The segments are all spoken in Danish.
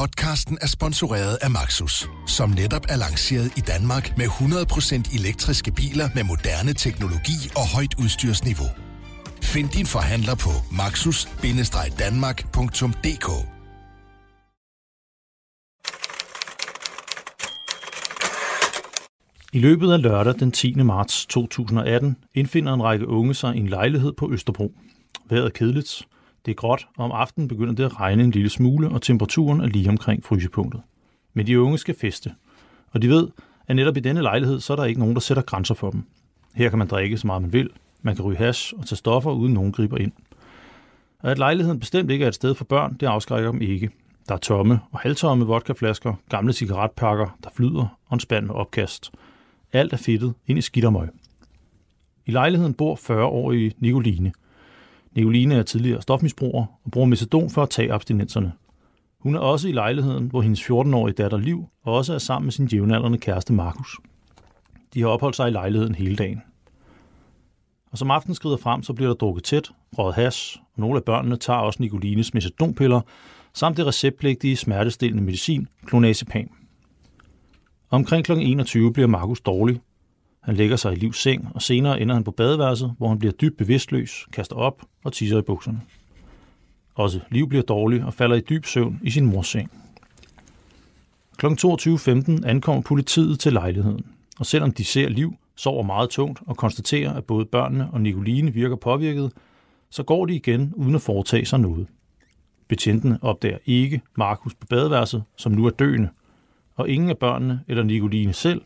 Podcasten er sponsoreret af Maxus, som netop er lanceret i Danmark med 100% elektriske biler med moderne teknologi og højt udstyrsniveau. Find din forhandler på maxus-danmark.dk I løbet af lørdag den 10. marts 2018 indfinder en række unge sig i en lejlighed på Østerbro. Vejret er kedeligt, det er gråt, og om aftenen begynder det at regne en lille smule, og temperaturen er lige omkring frysepunktet. Men de unge skal feste, og de ved, at netop i denne lejlighed, så er der ikke nogen, der sætter grænser for dem. Her kan man drikke så meget man vil, man kan ryge hash og tage stoffer, uden nogen griber ind. Og at lejligheden bestemt ikke er et sted for børn, det afskrækker dem ikke. Der er tomme og halvtomme vodkaflasker, gamle cigaretpakker, der flyder, og en spand med opkast. Alt er fedtet ind i skidt og møg. I lejligheden bor 40-årige Nicoline. Nicoline er tidligere stofmisbruger og bruger metadon for at tage abstinenserne. Hun er også i lejligheden, hvor hendes 14-årige datter Liv også er sammen med sin jævnaldrende kæreste Markus. De har opholdt sig i lejligheden hele dagen. Og som aftenen skrider frem, så bliver der drukket tæt, røget hash, og nogle af børnene tager også Nicolines metadonpiller, samt det receptpligtige smertestillende medicin, clonazepam. Omkring kl. 21 bliver Markus dårlig. Han lægger sig i livs seng, og senere ender han på badeværelset, hvor han bliver dybt bevidstløs, kaster op og tisser i bukserne. Også Liv bliver dårlig og falder i dyb søvn i sin mors seng. Kl. 22.15 ankommer politiet til lejligheden, og selvom de ser Liv, sover meget tungt og konstaterer, at både børnene og Nicoline virker påvirket, så går de igen uden at foretage sig noget. Betjentene opdager ikke Markus på badeværelset, som nu er døende, og ingen af børnene eller Nicoline selv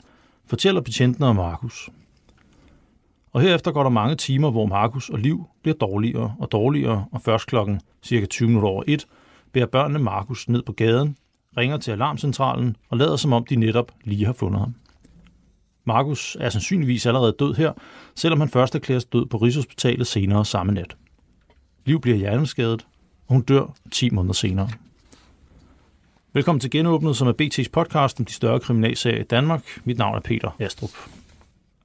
fortæller betjentene om Markus. Og herefter går der mange timer, hvor Markus og Liv bliver dårligere og dårligere, og først klokken cirka 20 minutter over 1 bærer børnene Markus ned på gaden, ringer til alarmcentralen og lader som om de netop lige har fundet ham. Markus er sandsynligvis allerede død her, selvom han først erklæres død på Rigshospitalet senere samme nat. Liv bliver hjerneskadet, og hun dør 10 måneder senere. Velkommen til Genåbnet, som er BT's podcast om de større kriminalsager i Danmark. Mit navn er Peter Astrup.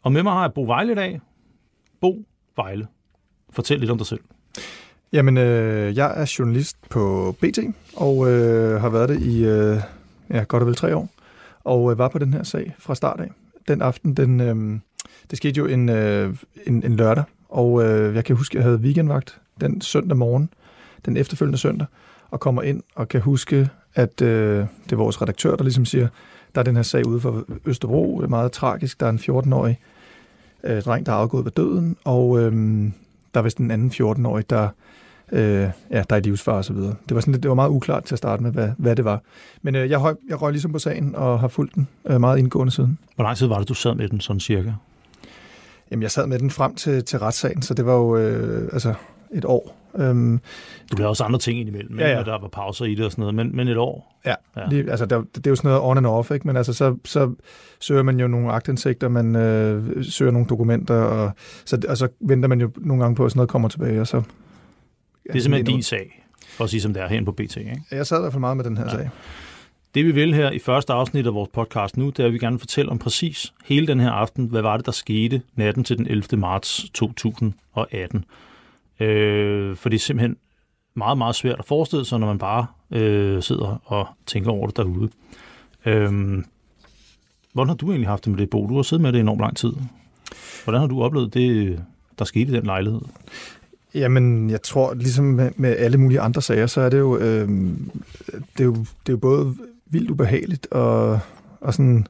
Og med mig har jeg Bo Vejle i dag. Bo Vejle, fortæl lidt om dig selv. Jamen, øh, jeg er journalist på BT, og øh, har været det i øh, ja, godt og vel tre år, og øh, var på den her sag fra start af. Den aften, den, øh, det skete jo en, øh, en, en lørdag, og øh, jeg kan huske, at jeg havde weekendvagt den søndag morgen, den efterfølgende søndag, og kommer ind og kan huske, at øh, det er vores redaktør, der ligesom siger, der er den her sag ude for Østerbro, det er meget tragisk, der er en 14-årig øh, dreng, der er afgået ved døden, og øh, der er vist en anden 14-årig, der, øh, ja, der er i livsfare og så videre. Det var, sådan lidt, det var meget uklart til at starte med, hvad, hvad det var. Men øh, jeg, jeg røg ligesom på sagen og har fulgt den øh, meget indgående siden. Hvor lang tid var det, du sad med den sådan cirka? Jamen, jeg sad med den frem til, til retssagen, så det var jo øh, altså et år. Øhm, du lavede også andre ting indimellem, ja, ja. der var pauser i det og sådan noget, men, men et år. Ja, ja. Lige, altså der, det er jo sådan noget on and off, ikke? men altså så, så søger man jo nogle agtindsigter, man øh, søger nogle dokumenter, og så, og så venter man jo nogle gange på, at sådan noget kommer tilbage, og så... Det er simpelthen din sag, for at sige som det er herinde på BT, ikke? Jeg sad i hvert fald meget med den her ja. sag. Det vi vil her i første afsnit af vores podcast nu, det er, at vi gerne fortælle om præcis hele den her aften, hvad var det, der skete natten til den 11. marts 2018. Øh, for det er simpelthen meget, meget svært at forestille sig, når man bare øh, sidder og tænker over det derude. Øh, hvordan har du egentlig haft det med det, Bo? Du har siddet med det i enormt lang tid. Hvordan har du oplevet det, der skete i den lejlighed? Jamen, jeg tror, ligesom med, med alle mulige andre sager, så er det jo, øh, det er jo, det er jo både vildt ubehageligt og, og sådan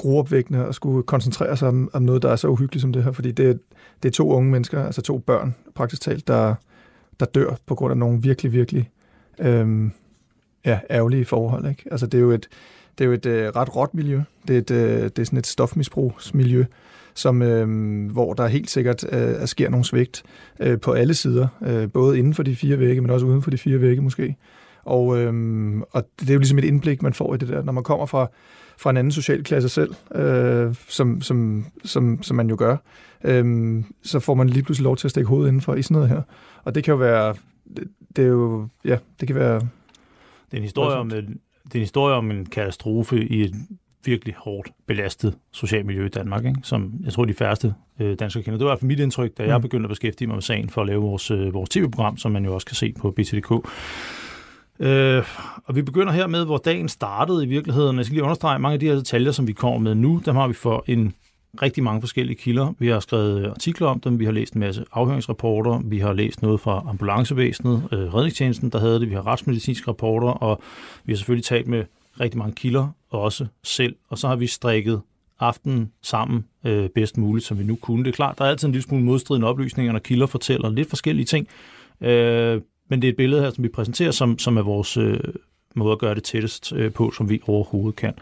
gruopvækkende at skulle koncentrere sig om, om noget, der er så uhyggeligt som det her, fordi det, det er to unge mennesker, altså to børn, praktisk talt, der, der dør på grund af nogle virkelig, virkelig øhm, ja, ærgerlige forhold. Ikke? Altså, det er jo et, det er jo et øh, ret råt miljø. Det er, et, øh, det er sådan et stofmisbrugsmiljø, som, øh, hvor der helt sikkert øh, sker nogle svigt øh, på alle sider, øh, både inden for de fire vægge, men også uden for de fire vægge måske. Og, øh, og det er jo ligesom et indblik, man får i det der, når man kommer fra, fra en anden social klasse selv, øh, som, som, som, som man jo gør, øh, så får man lige pludselig lov til at stikke hovedet indenfor i sådan noget her. Og det kan jo være, det, det er jo, ja, det kan være... Det er en historie om, en, det er en historie om en katastrofe i et virkelig hårdt belastet socialt miljø i Danmark, ikke? som jeg tror, de færreste øh, danskere kender. Det var i hvert fald mit indtryk, da jeg mm. begyndte at beskæftige mig med sagen for at lave vores, øh, vores tv-program, som man jo også kan se på BTDK. Øh, og vi begynder her med, hvor dagen startede i virkeligheden. Jeg skal lige understrege, mange af de her detaljer, som vi kommer med nu, dem har vi for en rigtig mange forskellige kilder. Vi har skrevet artikler om dem, vi har læst en masse afhøringsrapporter, vi har læst noget fra ambulancevæsenet, øh, redningstjenesten, der havde det, vi har retsmedicinske rapporter, og vi har selvfølgelig talt med rigtig mange kilder, også selv. Og så har vi strikket aftenen sammen øh, bedst muligt, som vi nu kunne. Det er klart, der er altid en lille smule modstridende oplysninger, når kilder fortæller lidt forskellige ting. Øh, men det er et billede her, som vi præsenterer, som, som er vores øh, måde at gøre det tættest øh, på, som vi overhovedet kan.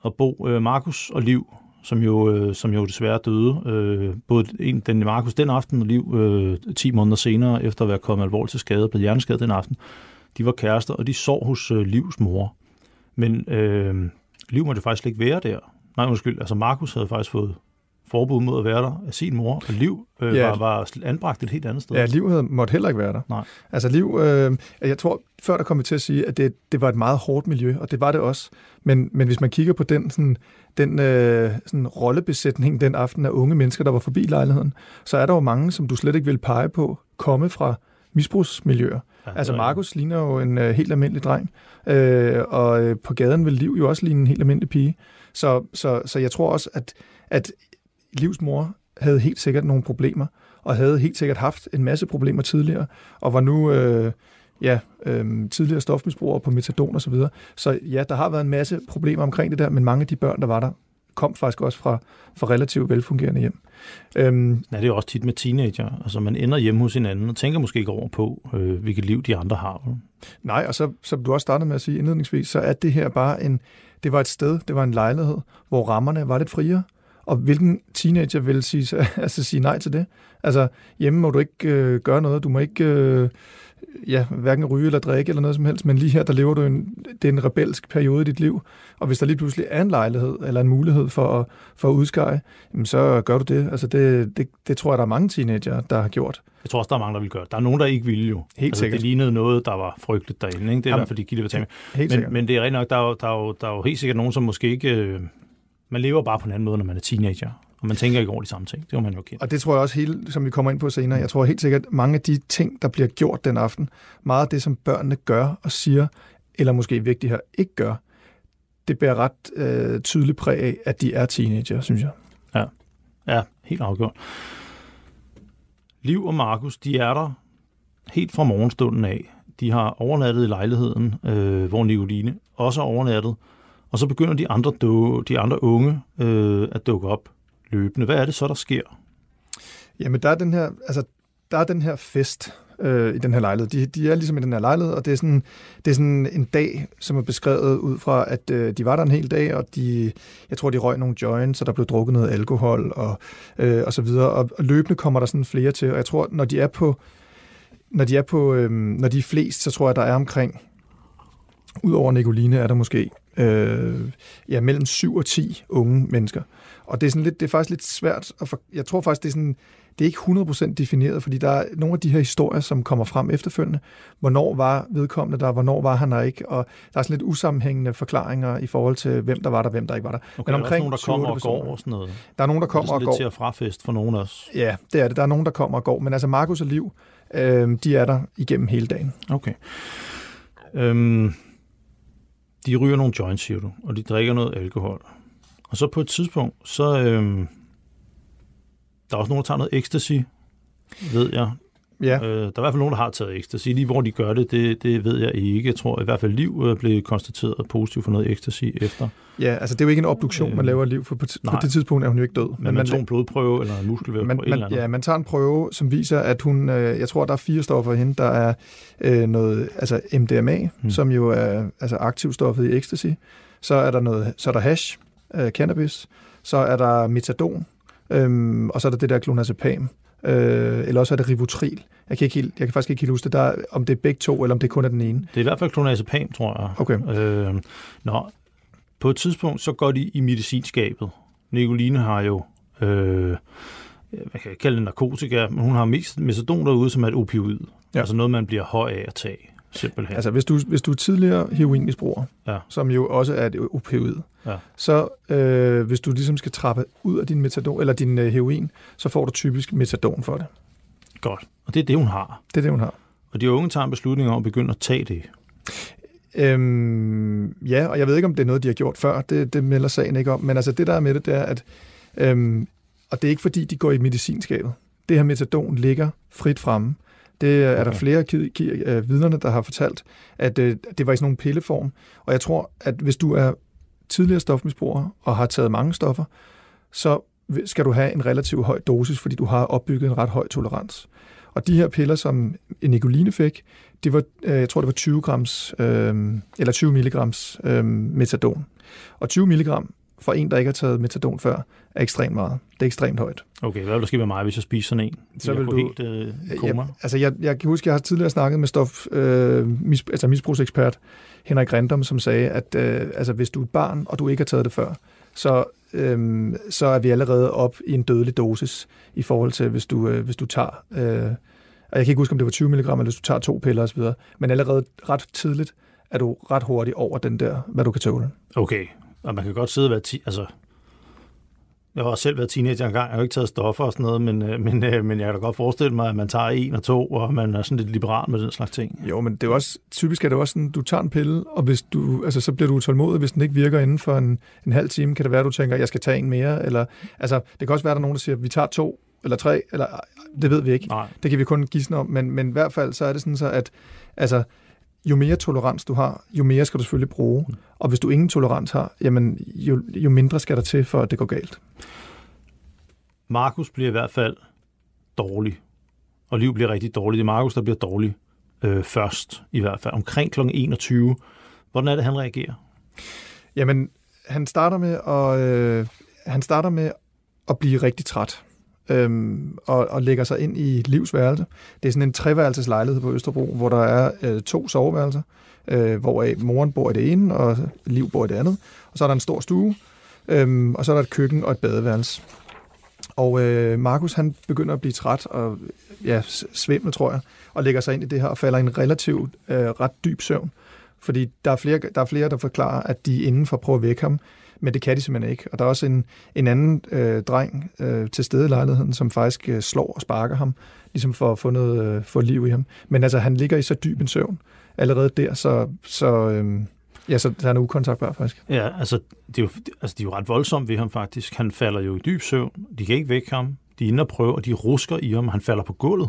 Og Bo, øh, Markus og Liv, som jo, øh, som jo desværre døde, øh, både en, den Markus den aften og Liv øh, 10 måneder senere, efter at være kommet alvorligt til skade, blevet hjerneskadet den aften, de var kærester, og de sov hos øh, Livs mor. Men øh, Liv måtte faktisk ikke være der. Nej, undskyld, altså Markus havde faktisk fået forbud mod at være der af sin mor, og Liv øh, ja. var, var anbragt et helt andet sted. Ja, Liv havde, måtte heller ikke være der. Nej. Altså Liv, øh, jeg tror, før der kom vi til at sige, at det, det var et meget hårdt miljø, og det var det også. Men, men hvis man kigger på den, sådan, den øh, sådan rollebesætning den aften af unge mennesker, der var forbi lejligheden, så er der jo mange, som du slet ikke vil pege på, komme fra misbrugsmiljøer. Ja, altså Markus ligner jo en øh, helt almindelig dreng, øh, og øh, på gaden vil Liv jo også ligne en helt almindelig pige. Så, så, så jeg tror også, at, at Livs mor havde helt sikkert nogle problemer, og havde helt sikkert haft en masse problemer tidligere, og var nu øh, ja, øh, tidligere stofmisbrugere på metadon osv. Så, videre. så ja, der har været en masse problemer omkring det der, men mange af de børn, der var der, kom faktisk også fra, fra relativt velfungerende hjem. Øhm, ja, det er jo også tit med teenager. Altså, man ender hjemme hos hinanden og tænker måske ikke over på, øh, hvilket liv de andre har. Nej, og så, som du også startede med at sige indledningsvis, så er det her bare en, det var et sted, det var en lejlighed, hvor rammerne var lidt friere. Og hvilken teenager vil sige, altså sige nej til det? Altså, hjemme må du ikke øh, gøre noget, du må ikke øh, ja, hverken ryge eller drikke eller noget som helst, men lige her, der lever du en, det er en rebelsk periode i dit liv, og hvis der lige pludselig er en lejlighed eller en mulighed for at, for at udskære, jamen så gør du det. Altså det, det, det tror jeg, der er mange teenager, der har gjort. Jeg tror også, der er mange, der vil gøre. Der er nogen, der ikke ville jo. Helt altså, sikkert. Det lignede noget, der var frygteligt derinde. Ikke? Det er Jamen, i hvert fald de kilder, vi men, men det er rigtig nok, der er, jo, der, er jo, der er jo helt sikkert nogen, som måske ikke... Øh, man lever bare på en anden måde, når man er teenager. Og man tænker ikke over de samme ting. Det var man jo kendt. Og det tror jeg også helt, som vi kommer ind på senere, jeg tror helt sikkert, at mange af de ting, der bliver gjort den aften, meget af det, som børnene gør og siger, eller måske vigtigt her, ikke gør, det bærer ret øh, tydeligt præg af, at de er teenager, synes jeg. Ja, ja helt afgjort. Liv og Markus, de er der helt fra morgenstunden af. De har overnattet i lejligheden, øh, hvor Nicoline også har overnattet. Og så begynder de andre, de andre unge øh, at dukke op løbende. Hvad er det så, der sker? Jamen, der er den her, altså, der er den her fest øh, i den her lejlighed. De, de er ligesom i den her lejlighed, og det er, sådan, det er sådan en dag, som er beskrevet ud fra, at øh, de var der en hel dag, og de, jeg tror, de røg nogle joints, og der blev drukket noget alkohol, og, øh, og så videre. Og, og løbende kommer der sådan flere til, og jeg tror, når de er på, når de er på, øh, når de er flest, så tror jeg, der er omkring, udover Nicoline, er der måske øh, ja, mellem 7 og 10 unge mennesker. Og det er, sådan lidt, det er faktisk lidt svært at for, Jeg tror faktisk, det er sådan, det er ikke 100% defineret, fordi der er nogle af de her historier, som kommer frem efterfølgende. Hvornår var vedkommende der, hvornår var han der ikke, og der er sådan lidt usammenhængende forklaringer i forhold til, hvem der var der, hvem der ikke var der. Okay, Men omkring der er nogen, der kommer og går og sådan noget. Der er nogen, der kommer og går. Det er lidt til at frafest for nogen også. Ja, det er det. Der er nogen, der kommer og går. Men altså Markus og Liv, øh, de er der igennem hele dagen. Okay. Øhm, de ryger nogle joints, siger du, og de drikker noget alkohol. Og så på et tidspunkt, så øh, der er også nogen, der tager noget ecstasy, ved jeg. Ja. Øh, der er i hvert fald nogen, der har taget ecstasy. Lige hvor de gør det, det, det ved jeg ikke. Jeg tror i hvert fald, Liv blev konstateret positiv for noget ecstasy efter. Ja, altså det er jo ikke en obduktion, øh, man laver Liv, for på, på det tidspunkt er hun jo ikke død. Men, men man, tog en blodprøve eller en muskelvæv man, man, Ja, man tager en prøve, som viser, at hun, øh, jeg tror, der er fire stoffer i hende. Der er øh, noget, altså MDMA, hmm. som jo er altså aktivstoffet i ecstasy. Så er der noget, så er der hash, øh, cannabis, så er der metadon, øhm, og så er der det der clonazepam, øh, eller også er det rivotril. Jeg kan, ikke helt, jeg kan faktisk ikke helt huske det, der, om det er begge to, eller om det kun er den ene. Det er i hvert fald clonazepam, tror jeg. Okay. Øh, nå, på et tidspunkt, så går de i medicinskabet. Nicoline har jo, øh, man kan kalde det narkotika, men hun har mest metadon derude, som er et opioid. Ja. Altså noget, man bliver høj af at tage. Simpelthen. Altså, hvis du, hvis du er tidligere heroinmisbruger, ja. som jo også er et opioid, ja. så øh, hvis du ligesom skal trappe ud af din metadon, eller din øh, heroin, så får du typisk metadon for det. Godt. Og det er det, hun har. Det er det, hun har. Og de unge tager en beslutning om at begynde at tage det. Øhm, ja, og jeg ved ikke, om det er noget, de har gjort før. Det, det melder sagen ikke om. Men altså det, der er med det, det er, at... Øhm, og det er ikke, fordi de går i medicinskabet. Det her metadon ligger frit fremme. Det er okay. der flere af vidnerne, der har fortalt, at øh, det var i sådan nogle pilleform. Og jeg tror, at hvis du er tidligere stofmisbruger og har taget mange stoffer, så skal du have en relativt høj dosis, fordi du har opbygget en ret høj tolerans. Og de her piller, som Nicoline fik, det var, øh, jeg tror, det var 20 grams, øh, eller 20 milligrams øh, metadon. Og 20 milligram for en, der ikke har taget metadon før, er ekstremt meget. Det er ekstremt højt. Okay, hvad vil der ske med mig, hvis jeg spiser sådan en? Så vil du... helt øh, koma? Ja, altså, jeg, jeg kan huske, jeg har tidligere snakket med stof, øh, mis, altså misbrugsekspert Henrik Rindom, som sagde, at øh, altså, hvis du er et barn, og du ikke har taget det før, så, øh, så er vi allerede op i en dødelig dosis i forhold til, hvis du, øh, hvis du tager... Øh, og jeg kan ikke huske, om det var 20 mg, eller hvis du tager to piller osv., men allerede ret tidligt er du ret hurtigt over den der, hvad du kan tåle. Okay, og man kan godt sidde og være... Ti- altså, jeg har selv været teenager engang, jeg har jo ikke taget stoffer og sådan noget, men, øh, men, øh, men jeg kan da godt forestille mig, at man tager en og to, og man er sådan lidt liberal med den slags ting. Jo, men det er også, typisk er det også sådan, du tager en pille, og hvis du, altså, så bliver du utålmodig, hvis den ikke virker inden for en, en halv time, kan det være, at du tænker, jeg skal tage en mere, eller, altså, det kan også være, at der er nogen, der siger, vi tager to, eller tre, eller det ved vi ikke. Nej. Det kan vi kun gisne om, men, men i hvert fald så er det sådan så, at altså, jo mere tolerans du har, jo mere skal du selvfølgelig bruge. Mm. Og hvis du ingen tolerans har, jamen, jo, jo mindre skal der til, for at det går galt. Markus bliver i hvert fald dårlig, og Liv bliver rigtig dårlig. Det er Markus, der bliver dårlig øh, først, i hvert fald. Omkring kl. 21. Hvordan er det, han reagerer? Jamen, han starter med at, øh, han starter med at blive rigtig træt øhm, og, og lægger sig ind i livsværelse. Det er sådan en treværelses lejlighed på Østerbro, hvor der er øh, to soveværelser, øh, hvor moren bor i det ene, og Liv bor i det andet. Og så er der en stor stue, øhm, og så er der et køkken og et badeværelse. Og øh, Markus han begynder at blive træt og ja, svimmel, tror jeg, og lægger sig ind i det her og falder i en relativt øh, ret dyb søvn. Fordi der er, flere, der er flere, der forklarer, at de indenfor prøver at vække ham, men det kan de simpelthen ikke. Og der er også en, en anden øh, dreng øh, til stede i lejligheden, som faktisk øh, slår og sparker ham, ligesom for at få noget øh, få liv i ham. Men altså, han ligger i så dyb en søvn allerede der, så, så, øh, ja, så han er ukontaktbar faktisk. Ja, altså, det er jo, altså, de er jo ret voldsomme ved ham faktisk. Han falder jo i dyb søvn. De kan ikke vække ham. De er inde og prøve, og de rusker i ham. Han falder på gulvet.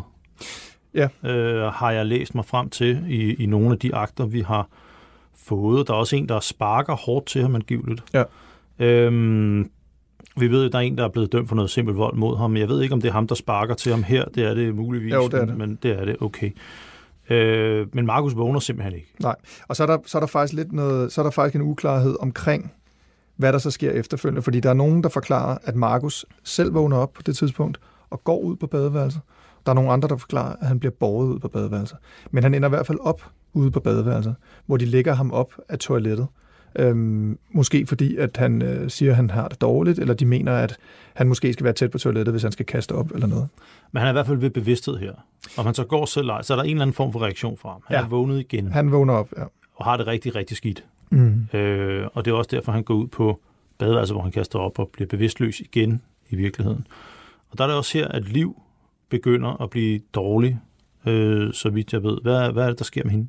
Ja. Øh, har jeg læst mig frem til i, i nogle af de akter, vi har fået. Der er også en, der sparker hårdt til ham angiveligt. Ja. Øhm, vi ved, at der er en, der er blevet dømt for noget simpel vold mod ham. Jeg ved ikke, om det er ham, der sparker til ham her. Det er det muligvis, jo, det er det. men det er det. Okay. Øh, men Markus vågner simpelthen ikke. Nej, og så er, der, så er der faktisk lidt noget, så er der faktisk en uklarhed omkring, hvad der så sker efterfølgende, fordi der er nogen, der forklarer, at Markus selv vågner op på det tidspunkt og går ud på badeværelset. Der er nogle andre, der forklarer, at han bliver båret ud på badeværelset. Men han ender i hvert fald op ude på badeværelset, hvor de lægger ham op af toilettet. Øhm, måske fordi, at han øh, siger, at han har det dårligt, eller de mener, at han måske skal være tæt på toilettet, hvis han skal kaste op eller noget. Men han er i hvert fald ved bevidsthed her. Og han så går selv så er der en eller anden form for reaktion fra ham. Han ja. er vågnet igen. Han vågner op, ja. Og har det rigtig, rigtig skidt. Mm. Øh, og det er også derfor, han går ud på badeværelset, hvor han kaster op og bliver bevidstløs igen i virkeligheden. Og der er det også her, at Liv begynder at blive dårlig, øh, så vidt jeg ved. Hvad, hvad er det, der sker med hende?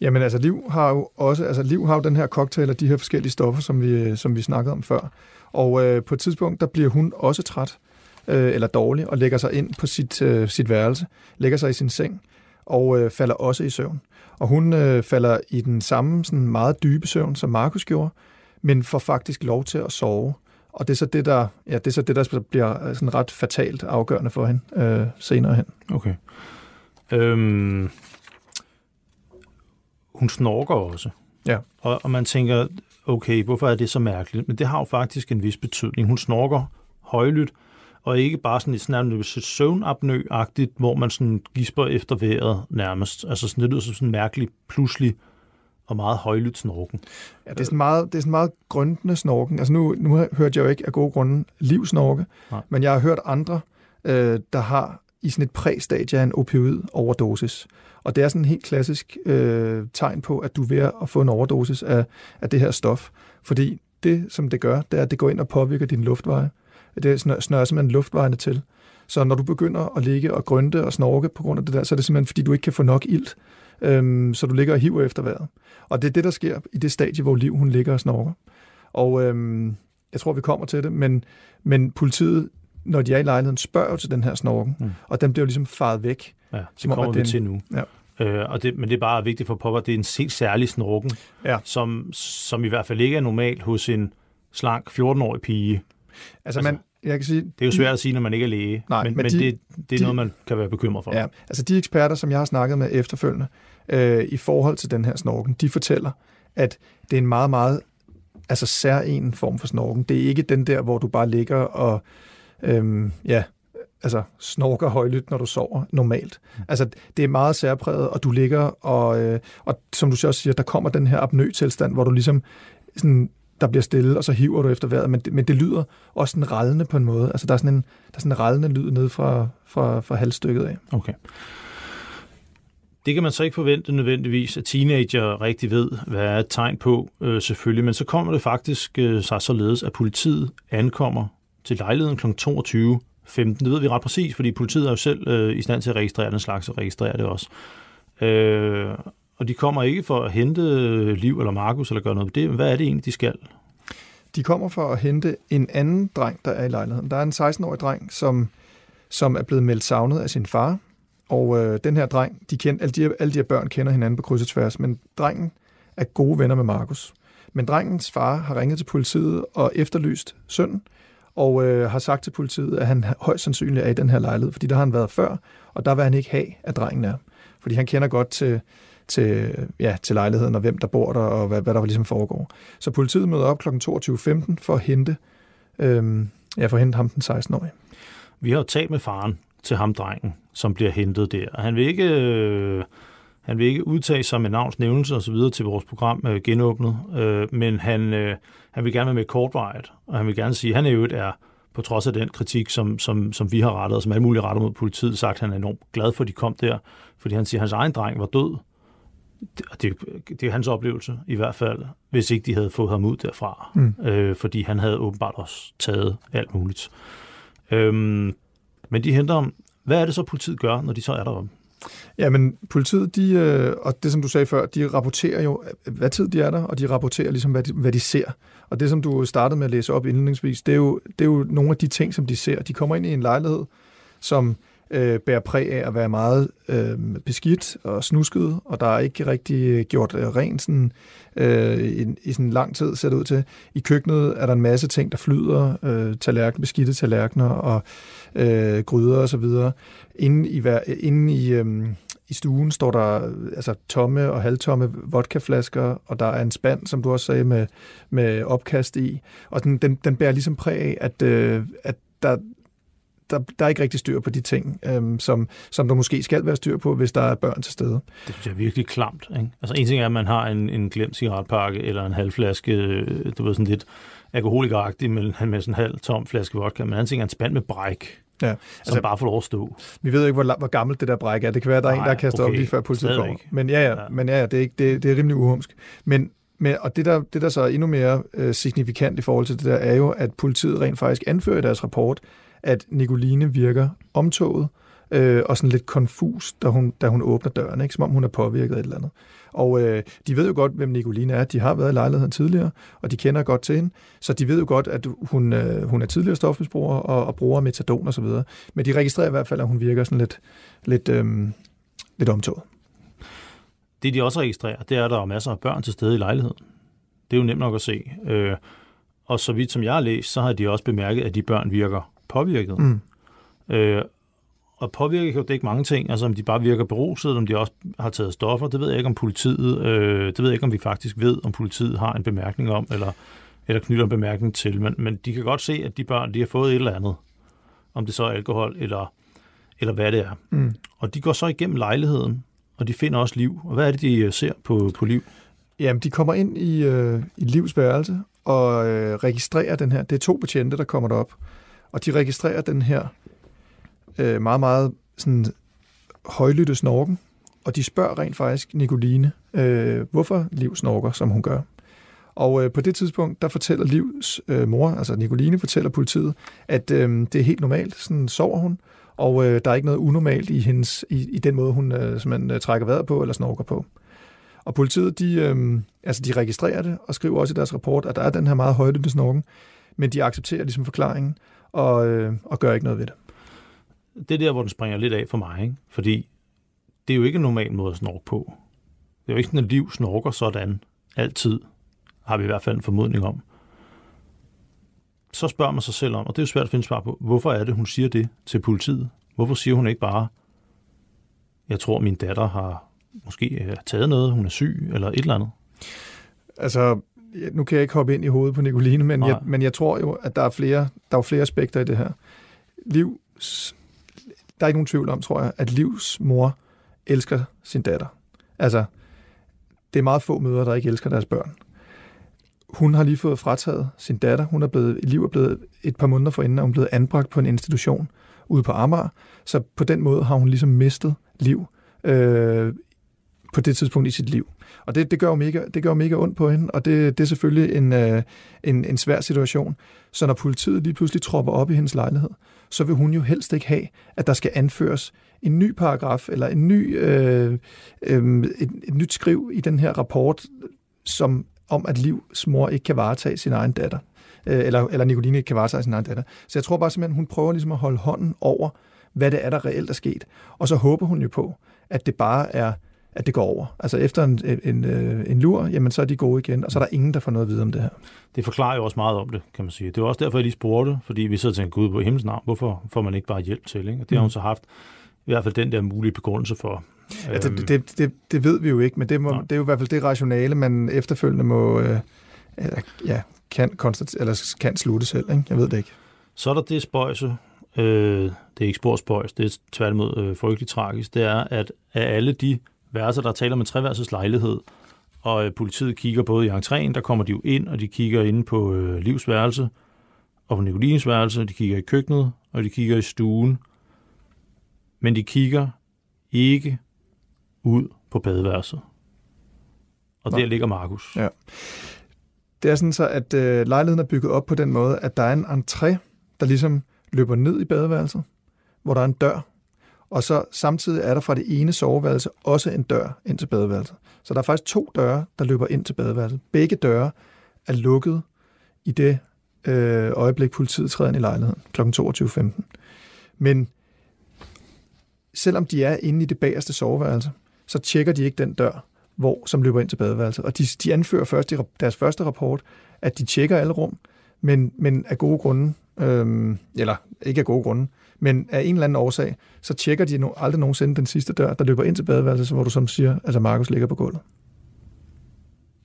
Jamen altså, Liv har jo også, altså Liv har jo den her cocktail af de her forskellige stoffer, som vi, som vi snakkede om før. Og øh, på et tidspunkt, der bliver hun også træt, øh, eller dårlig, og lægger sig ind på sit, øh, sit værelse, lægger sig i sin seng, og øh, falder også i søvn. Og hun øh, falder i den samme sådan meget dybe søvn, som Markus gjorde, men får faktisk lov til at sove. Og det er så det, der, ja, det, er så det, der bliver sådan ret fatalt afgørende for hende øh, senere hen. Okay. Øhm, hun snorker også. Ja. Og, og man tænker, okay, hvorfor er det så mærkeligt? Men det har jo faktisk en vis betydning. Hun snorker højlydt, og ikke bare sådan et nærmest søvnapnø-agtigt, hvor man sådan gisper efter vejret nærmest. Altså sådan, lyder som sådan en mærkelig, pludselig og meget højlydt snorken. Ja, det er sådan meget, det er sådan meget grøntende snorken. Altså nu, nu hørte jeg jo ikke af gode grunde livsnorke, Nej. men jeg har hørt andre, øh, der har i sådan et præstadie af en opioid overdosis. Og det er sådan en helt klassisk øh, tegn på, at du er ved at få en overdosis af, af det her stof. Fordi det, som det gør, det er, at det går ind og påvirker din luftveje. Det snører, snører simpelthen luftvejene til. Så når du begynder at ligge og grønte og snorke på grund af det der, så er det simpelthen, fordi du ikke kan få nok ilt øhm, så du ligger og hiver efter vejret. Og det er det, der sker i det stadie, hvor Liv hun ligger og snorker. Og øhm, jeg tror, vi kommer til det, men, men politiet, når de er i lejligheden, spørger jo til den her snorken, mm. og den bliver jo ligesom faret væk. Ja, det kommer vi til nu. Ja. Øh, og det, men det er bare vigtigt for Popper, det er en helt særlig snorken, ja. som, som i hvert fald ikke er normalt hos en slank 14-årig pige. Altså, altså man, jeg kan sige, det er jo svært at sige, når man ikke er læge, nej, men, men, men de, det, det er de, noget, man kan være bekymret for. Ja, altså de eksperter, som jeg har snakket med efterfølgende, øh, i forhold til den her snorken, de fortæller, at det er en meget, meget altså sær en form for snorken. Det er ikke den der, hvor du bare ligger og øhm, ja, altså snorker højlydt, når du sover normalt. Mm. Altså, det er meget særpræget, og du ligger, og, øh, og som du også siger, der kommer den her apnø-tilstand, hvor du ligesom sådan, der bliver stille, og så hiver du efter vejret, men det, men det lyder også sådan rallende på en måde. Altså, der er sådan en, der er sådan en rallende lyd ned fra, fra, fra halvstykket af. Okay. Det kan man så ikke forvente nødvendigvis, at teenager rigtig ved, hvad er et tegn på, øh, selvfølgelig. Men så kommer det faktisk øh, sig således, at politiet ankommer til lejligheden kl. 22.15. Det ved vi ret præcis, fordi politiet er jo selv øh, i stand til at registrere den slags og registrere det også. Øh, og de kommer ikke for at hente øh, Liv eller Markus eller gøre noget med det. Hvad er det egentlig, de skal? De kommer for at hente en anden dreng, der er i lejligheden. Der er en 16-årig dreng, som, som er blevet meldt savnet af sin far. Og øh, den her dreng, de kender, alle, de, alle de her børn kender hinanden på kryds og tværs, men drengen er gode venner med Markus. Men drengens far har ringet til politiet og efterlyst sønnen, og øh, har sagt til politiet, at han højst sandsynligt er i den her lejlighed, fordi der har han været før, og der vil han ikke have, at drengen er. Fordi han kender godt til, til, ja, til lejligheden, og hvem der bor der, og hvad, hvad der ligesom foregår. Så politiet møder op kl. 22.15 for at hente, øh, ja, for at hente ham den 16-årige. Vi har jo talt med faren til ham, drengen, som bliver hentet der. Han vil ikke... Øh han vil ikke udtage sig med navns og så videre til vores program øh, genåbnet, øh, men han, øh, han vil gerne være med kortvejet, og han vil gerne sige, at han i øvrigt er, på trods af den kritik, som, som, som vi har rettet, og som alle mulige retter mod politiet, sagt, at han er enormt glad for, at de kom der, fordi han siger, at hans egen dreng var død. Det, det, det er hans oplevelse, i hvert fald, hvis ikke de havde fået ham ud derfra, mm. øh, fordi han havde åbenbart også taget alt muligt. Øhm, men de henter om, hvad er det så, politiet gør, når de så er der? Ja, men politiet, de, øh, og det som du sagde før, de rapporterer jo, øh, hvad tid de er der, og de rapporterer ligesom, hvad de, hvad de ser. Og det, som du startede med at læse op indledningsvis, det er, jo, det er jo nogle af de ting, som de ser. De kommer ind i en lejlighed, som øh, bærer præg af at være meget øh, beskidt og snusket, og der er ikke rigtig gjort øh, rent sådan, øh, i, i sådan lang tid, ser det ud til. I køkkenet er der en masse ting, der flyder, øh, tallerken, beskidte tallerkener og øh, gryder osv. Inde i, inde i, øh, i stuen står der altså, tomme og halvtomme vodkaflasker, og der er en spand, som du også sagde, med, med opkast i. Og den, den, den bærer ligesom præg af, at, øh, at der, der, der er ikke rigtig styr på de ting, øhm, som, som der måske skal være styr på, hvis der er børn til stede. Det synes jeg er virkelig klamt. Ikke? Altså en ting er, at man har en, en glemt cigaretpakke eller en halv flaske, øh, du ved sådan lidt alkoholikeragtig med, med sådan en halv tom flaske vodka, men anden ting er en spand med bræk. Ja, altså, som bare får lov at stå. Vi ved ikke, hvor, hvor gammelt det der bræk er. Det kan være, at der er Nej, en, der har kastet okay. op lige før politiet kommer. Men ja, ja, ja. Men ja, ja det, er ikke, det, det er rimelig uhumsk. Men, men, og det der, det, der så er endnu mere øh, signifikant i forhold til det der, er jo, at politiet rent faktisk anfører i deres rapport, at Nicoline virker omtoget øh, og sådan lidt konfus, da hun, da hun åbner døren, ikke? som om hun er påvirket af et eller andet. Og øh, de ved jo godt, hvem Nicoline er. De har været i lejligheden tidligere, og de kender godt til hende. Så de ved jo godt, at hun, øh, hun er tidligere stofmisbruger og, og bruger metadon osv. Men de registrerer i hvert fald, at hun virker sådan lidt, lidt, øh, lidt omtoget. Det de også registrerer, det er, at der er masser af børn til stede i lejligheden. Det er jo nemt nok at se. Øh, og så vidt som jeg har læst, så har de også bemærket, at de børn virker påvirket. Mm. Øh, og påvirker kan jo dække mange ting, altså om de bare virker beruset, om de også har taget stoffer, det ved jeg ikke om politiet, øh, det ved jeg ikke om vi faktisk ved, om politiet har en bemærkning om, eller, eller knytter en bemærkning til, men, men de kan godt se, at de børn, de har fået et eller andet, om det så er alkohol, eller, eller hvad det er. Mm. Og de går så igennem lejligheden, og de finder også liv. Og hvad er det, de øh, ser på, på liv? Jamen, de kommer ind i, øh, i livs værelse og øh, registrerer den her. Det er to betjente, der kommer derop og de registrerer den her øh, meget, meget sådan højlytte snorken, og de spørger rent faktisk Nicoline, øh, hvorfor Liv snorker, som hun gør. Og øh, på det tidspunkt, der fortæller Livs øh, mor, altså Nicoline, fortæller politiet, at øh, det er helt normalt, sådan sover hun, Og øh, der er ikke noget unormalt i, hendes, i, i den måde, hun øh, man, øh, trækker vejret på eller snorker på. Og politiet, de, øh, altså de registrerer det og skriver også i deres rapport, at der er den her meget højde snorken, men de accepterer ligesom forklaringen og, øh, og gør ikke noget ved det. Det er der, hvor den springer lidt af for mig, ikke? fordi det er jo ikke en normal måde at snorke på. Det er jo ikke sådan, at liv snorker sådan altid, har vi i hvert fald en formodning om. Så spørger man sig selv om, og det er jo svært at finde svar på, hvorfor er det, hun siger det til politiet? Hvorfor siger hun ikke bare, jeg tror, min datter har måske taget noget, hun er syg, eller et eller andet? Altså, nu kan jeg ikke hoppe ind i hovedet på Nicoline, men, jeg, men jeg tror jo, at der er flere, der er flere aspekter i det her. Livs, der er ikke nogen tvivl om, tror jeg, at Livs mor elsker sin datter. Altså, det er meget få mødre, der ikke elsker deres børn. Hun har lige fået frataget sin datter. Hun er blevet, Liv er blevet et par måneder forinden, og hun er blevet anbragt på en institution ude på Amager. Så på den måde har hun ligesom mistet liv øh, på det tidspunkt i sit liv. Og det, det, gør jo mega, det gør jo mega ondt på hende, og det, det er selvfølgelig en, øh, en, en svær situation. Så når politiet lige pludselig tropper op i hendes lejlighed, så vil hun jo helst ikke have, at der skal anføres en ny paragraf eller en ny, øh, øh, et, et nyt skriv i den her rapport, som om at Livs mor ikke kan varetage sin egen datter. Øh, eller, eller Nicoline ikke kan varetage sin egen datter. Så jeg tror bare simpelthen, hun prøver ligesom at holde hånden over, hvad det er, der reelt er sket. Og så håber hun jo på, at det bare er at det går over. Altså efter en, en, en, øh, en lur, jamen så er de gode igen, og så er der ingen, der får noget at vide om det her. Det forklarer jo også meget om det, kan man sige. Det var også derfor, jeg lige spurgte, fordi vi så tænkte, gud på himmels navn, hvorfor får man ikke bare hjælp til? Ikke? Og det har hun mm. så haft i hvert fald den der mulige begrundelse for. Ja, det, øhm. det, det, det ved vi jo ikke, men det, må, det er jo i hvert fald det rationale, man efterfølgende må, øh, ja, kan, konstat, eller kan slutte selv. Ikke? Jeg ved det ikke. Så er der det spøjse, øh, det er ikke spøjs, det er tværtimod øh, frygteligt tragisk, det er, at af alle de værelser, der taler om en treværelses lejlighed, og øh, politiet kigger både i entréen, der kommer de jo ind, og de kigger ind på øh, livsværelse, og på Nicolines værelse, de kigger i køkkenet, og de kigger i stuen, men de kigger ikke ud på badeværelset. Og Nå. der ligger Markus. Ja. Det er sådan så, at øh, lejligheden er bygget op på den måde, at der er en entré, der ligesom løber ned i badeværelset, hvor der er en dør, og så samtidig er der fra det ene soveværelse også en dør ind til badeværelset. Så der er faktisk to døre, der løber ind til badeværelset. Begge døre er lukket i det øh, øjeblik, politiet træder ind i lejligheden kl. 22.15. Men selvom de er inde i det bagerste soveværelse, så tjekker de ikke den dør, hvor, som løber ind til badeværelset. Og de, de anfører først i deres første rapport, at de tjekker alle rum, men, men af gode grunde, øh, eller ikke af gode grunde, men af en eller anden årsag, så tjekker de no, aldrig nogensinde den sidste dør, der løber ind til badeværelset, hvor du som siger, altså Markus ligger på gulvet.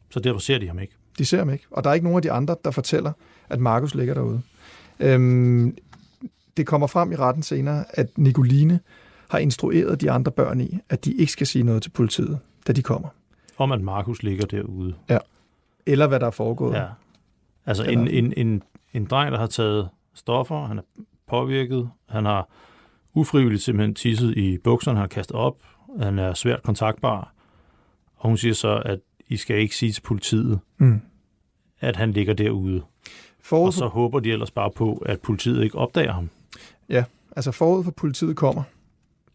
Så derfor ser de ham ikke? De ser ham ikke. Og der er ikke nogen af de andre, der fortæller, at Markus ligger derude. Øhm, det kommer frem i retten senere, at Nicoline har instrueret de andre børn i, at de ikke skal sige noget til politiet, da de kommer. Om at Markus ligger derude? Ja. Eller hvad der er foregået. Ja. Altså en, en, en, en dreng, der har taget stoffer, han er påvirket, han har ufrivilligt simpelthen tisset i bukserne, han har kastet op, han er svært kontaktbar, og hun siger så, at I skal ikke sige til politiet, mm. at han ligger derude. Forud og så håber de ellers bare på, at politiet ikke opdager ham. Ja, altså forud for politiet kommer,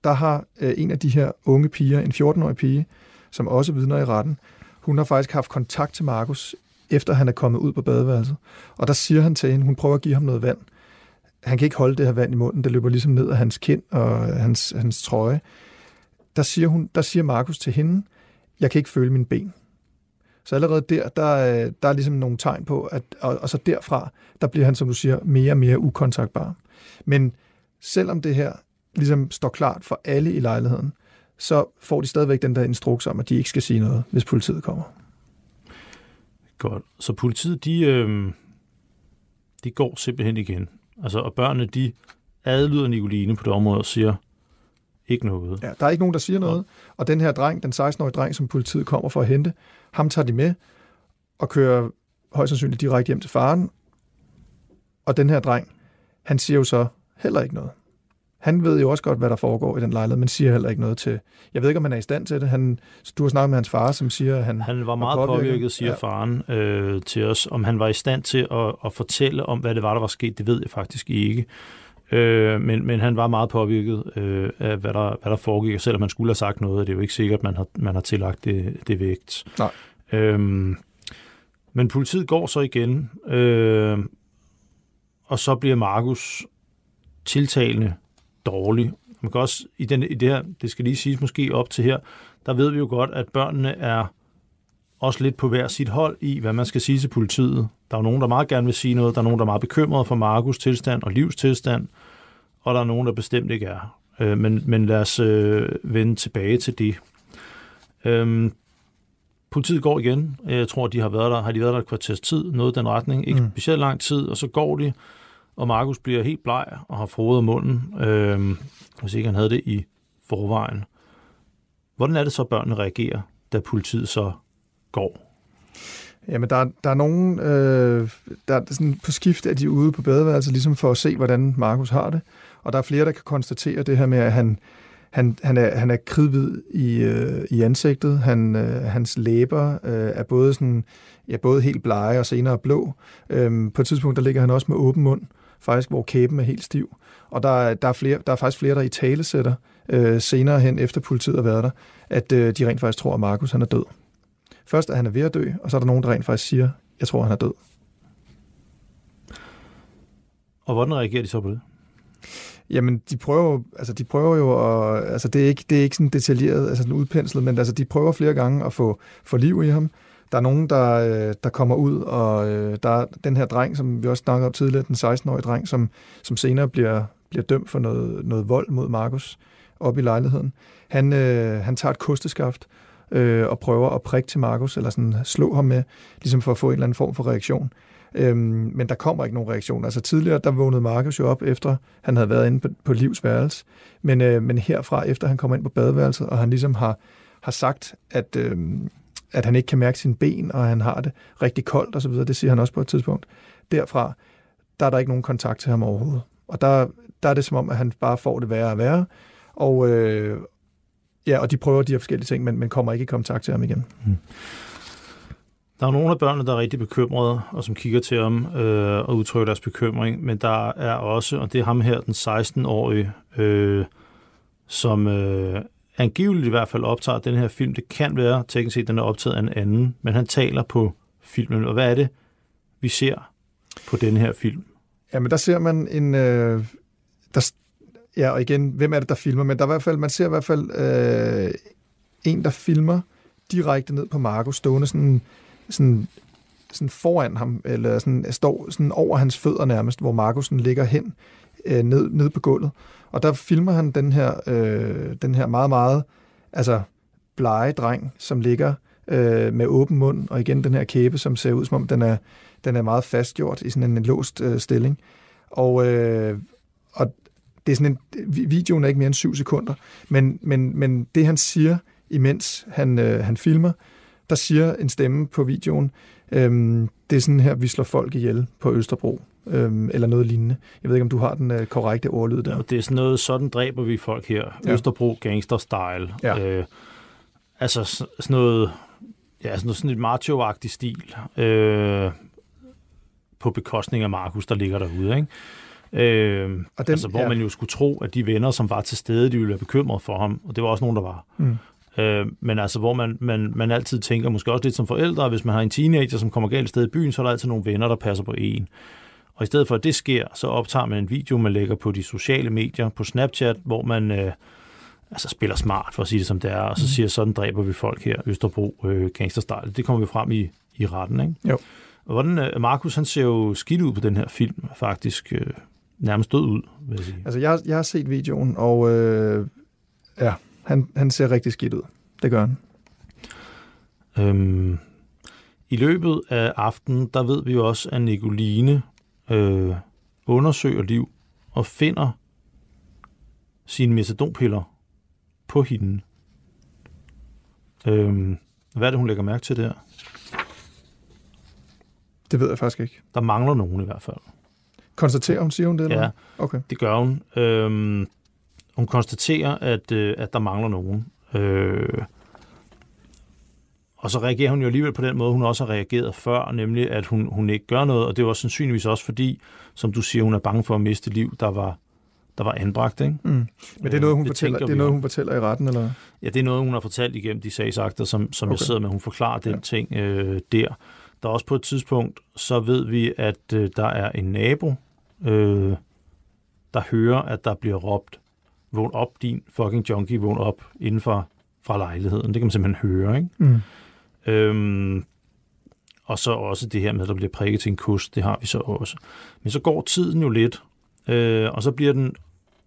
der har øh, en af de her unge piger, en 14-årig pige, som også vidner i retten, hun har faktisk haft kontakt til Markus, efter han er kommet ud på badeværelset. Og der siger han til hende, hun prøver at give ham noget vand han kan ikke holde det her vand i munden, det løber ligesom ned af hans kind og hans, hans trøje. Der siger, hun, der siger Markus til hende, jeg kan ikke føle mine ben. Så allerede der, der, der er ligesom nogle tegn på, at, og, og så derfra, der bliver han, som du siger, mere og mere ukontaktbar. Men selvom det her ligesom står klart for alle i lejligheden, så får de stadigvæk den der instruks om, at de ikke skal sige noget, hvis politiet kommer. Godt. Så politiet, de, øh, de går simpelthen igen. Altså, og børnene, de adlyder Nicoline på det område og siger ikke noget. Ja, der er ikke nogen, der siger noget. Og den her dreng, den 16-årige dreng, som politiet kommer for at hente, ham tager de med og kører højst sandsynligt direkte hjem til faren. Og den her dreng, han siger jo så heller ikke noget. Han ved jo også godt, hvad der foregår i den lejlighed, men siger heller ikke noget til... Jeg ved ikke, om han er i stand til det. Han, du har snakket med hans far, som siger, at han... Han var meget påvirket, påvirket siger ja. faren øh, til os. Om han var i stand til at, at fortælle om, hvad det var, der var sket, det ved jeg faktisk ikke. Øh, men, men han var meget påvirket øh, af, hvad der, hvad der foregik, og selvom man skulle have sagt noget, det er jo ikke sikkert, at man har, man har tillagt det, det vægt. Nej. Øhm, men politiet går så igen, øh, og så bliver Markus tiltalende dårlig. Man kan også, i, den, i det her, det skal lige siges måske op til her, der ved vi jo godt, at børnene er også lidt på hver sit hold i, hvad man skal sige til politiet. Der er jo nogen, der meget gerne vil sige noget, der er nogen, der er meget bekymrede for Markus tilstand og livstilstand, og der er nogen, der bestemt ikke er. Øh, men, men lad os øh, vende tilbage til det. Øhm, politiet går igen. Jeg tror, de har været der, har de været der et kvarters tid, noget den retning. Ikke mm. specielt lang tid, og så går de, og Markus bliver helt bleg og har frodet munden, øh, hvis ikke han havde det i forvejen. Hvordan er det så, børnene reagerer, da politiet så går? Jamen, der, der er nogen, øh, der er sådan på skift, at de er ude på badeværelset, ligesom for at se, hvordan Markus har det. Og der er flere, der kan konstatere det her med, at han, han, han, er, han er kridhvid i, øh, i ansigtet. Han, øh, hans læber øh, er både, sådan, ja, både helt blege og senere blå. Øhm, på et tidspunkt der ligger han også med åben mund, faktisk, hvor kæben er helt stiv. Og der, der, er, flere, der er faktisk flere, der i tale sætter øh, senere hen, efter politiet har været der, at øh, de rent faktisk tror, at Markus han er død. Først er han er ved at dø, og så er der nogen, der rent faktisk siger, jeg tror, han er død. Og hvordan reagerer de så på det? Jamen, de prøver, altså, de prøver jo at, altså, det er ikke, det er ikke sådan detaljeret, altså sådan udpenslet, men altså, de prøver flere gange at få, få liv i ham. Der er nogen, der, øh, der kommer ud, og øh, der er den her dreng, som vi også snakkede om tidligere, den 16-årige dreng, som, som senere bliver, bliver dømt for noget, noget vold mod Markus op i lejligheden. Han, øh, han tager et kosteskaft øh, og prøver at prikke til Markus, eller sådan slå ham med, ligesom for at få en eller anden form for reaktion. Øhm, men der kommer ikke nogen reaktion. Altså tidligere, der vågnede Markus jo op, efter han havde været inde på, på livs værelse. Men, øh, men herfra, efter han kommer ind på badeværelset, og han ligesom har, har sagt, at, øh, at han ikke kan mærke sine ben, og han har det rigtig koldt osv., det siger han også på et tidspunkt. Derfra, der er der ikke nogen kontakt til ham overhovedet. Og der, der er det som om, at han bare får det værre og værre, og, øh, ja, og de prøver de her forskellige ting, men, men kommer ikke i kontakt til ham igen. Mm. Der er nogle af børnene, der er rigtig bekymrede, og som kigger til ham øh, og udtrykker deres bekymring, men der er også, og det er ham her, den 16-årige, øh, som øh, angiveligt i hvert fald optager den her film. Det kan være, teknisk set, den er optaget af en anden, men han taler på filmen. Og hvad er det, vi ser på den her film? Jamen, der ser man en... Øh, der, ja, og igen, hvem er det, der filmer? Men der er i hvert fald, man ser i hvert fald øh, en, der filmer direkte ned på Marco, stående sådan sådan, sådan foran ham, eller sådan, står sådan over hans fødder nærmest, hvor Markusen ligger hen øh, ned, ned på gulvet. Og der filmer han den her, øh, den her meget, meget altså, blege dreng, som ligger øh, med åben mund, og igen den her kæbe, som ser ud som om den er, den er meget fastgjort i sådan en, en låst øh, stilling. Og, øh, og det er sådan en, videoen er ikke mere end syv sekunder, men, men, men det han siger, imens han, øh, han filmer, der siger en stemme på videoen, øh, det er sådan her, vi slår folk ihjel på Østerbro, øhm, eller noget lignende. Jeg ved ikke, om du har den øh, korrekte ordlyd der. Ja, det er sådan noget, sådan dræber vi folk her. Ja. Østerbro gangster-style. Ja. Øh, altså sådan noget, ja, sådan, noget, sådan et macho-agtigt stil. Øh, på bekostning af Markus, der ligger derude, ikke? Øh, og den, altså, hvor ja. man jo skulle tro, at de venner, som var til stede, de ville være bekymrede for ham, og det var også nogen, der var. Mm. Øh, men altså, hvor man, man, man altid tænker, måske også lidt som forældre, hvis man har en teenager, som kommer galt sted i byen, så er der altid nogle venner, der passer på en. Og i stedet for, at det sker, så optager man en video, man lægger på de sociale medier, på Snapchat, hvor man øh, altså spiller smart, for at sige det som det er, og så mm. siger, sådan dræber vi folk her, Østerbro, øh, gangsterstyle. Det kommer vi frem i, i retten, ikke? Jo. Og hvordan, øh, Markus, han ser jo skidt ud på den her film, faktisk øh, nærmest død ud, vil jeg sige. Altså, jeg, jeg har set videoen, og øh, ja, han, han ser rigtig skidt ud. Det gør han. Øhm, I løbet af aftenen, der ved vi jo også, at Nicoline øh, undersøger liv og finder sine metadonpiller på hende. Øhm, hvad er det, hun lægger mærke til der? Det ved jeg faktisk ikke. Der mangler nogen i hvert fald. Konstaterer hun, siger hun det? Eller? Ja, okay. det gør hun. Øhm, hun konstaterer, at, øh, at der mangler nogen. Øh, og så reagerer hun jo alligevel på den måde, hun også har reageret før, nemlig at hun, hun ikke gør noget, og det også sandsynligvis også fordi, som du siger, hun er bange for at miste liv, der var der var anbragt. Ikke? Mm. Men det er noget, hun, øh, fortæller, det er noget, hun fortæller i retten, eller? Ja, det er noget, hun har fortalt igennem de sagsakter, som, som okay. jeg sidder med. Hun forklarer den ja. ting øh, der. Der er også på et tidspunkt, så ved vi, at øh, der er en nabo, øh, der hører, at der bliver råbt, vågn op, din fucking junkie, vågn op inden for fra lejligheden. Det kan man simpelthen høre, ikke? Mm. Øhm, og så også det her med, at der bliver prikket til en kust, det har vi så også. Men så går tiden jo lidt, øh, og så bliver den,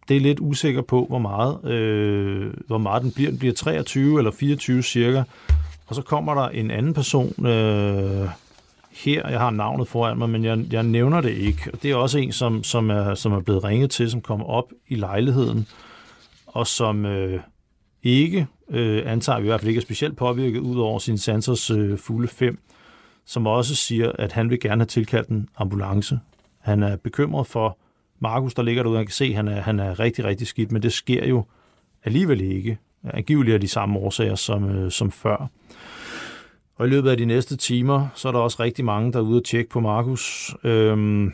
det er lidt usikker på, hvor meget, øh, hvor meget den bliver. Den bliver 23 eller 24 cirka, og så kommer der en anden person øh, her, jeg har navnet foran mig, men jeg, jeg nævner det ikke. Og det er også en, som, som, er, som er blevet ringet til, som kommer op i lejligheden, og som øh, ikke, øh, antager vi i hvert fald ikke er specielt påvirket ud over sin sansers øh, fulde fem, som også siger, at han vil gerne have tilkaldt en ambulance. Han er bekymret for Markus, der ligger derude, han kan se, at han er, han er rigtig, rigtig skidt, men det sker jo alligevel ikke. Angiveligt af de samme årsager som, øh, som før. Og i løbet af de næste timer, så er der også rigtig mange, der er ude og tjekke på Markus. Øhm,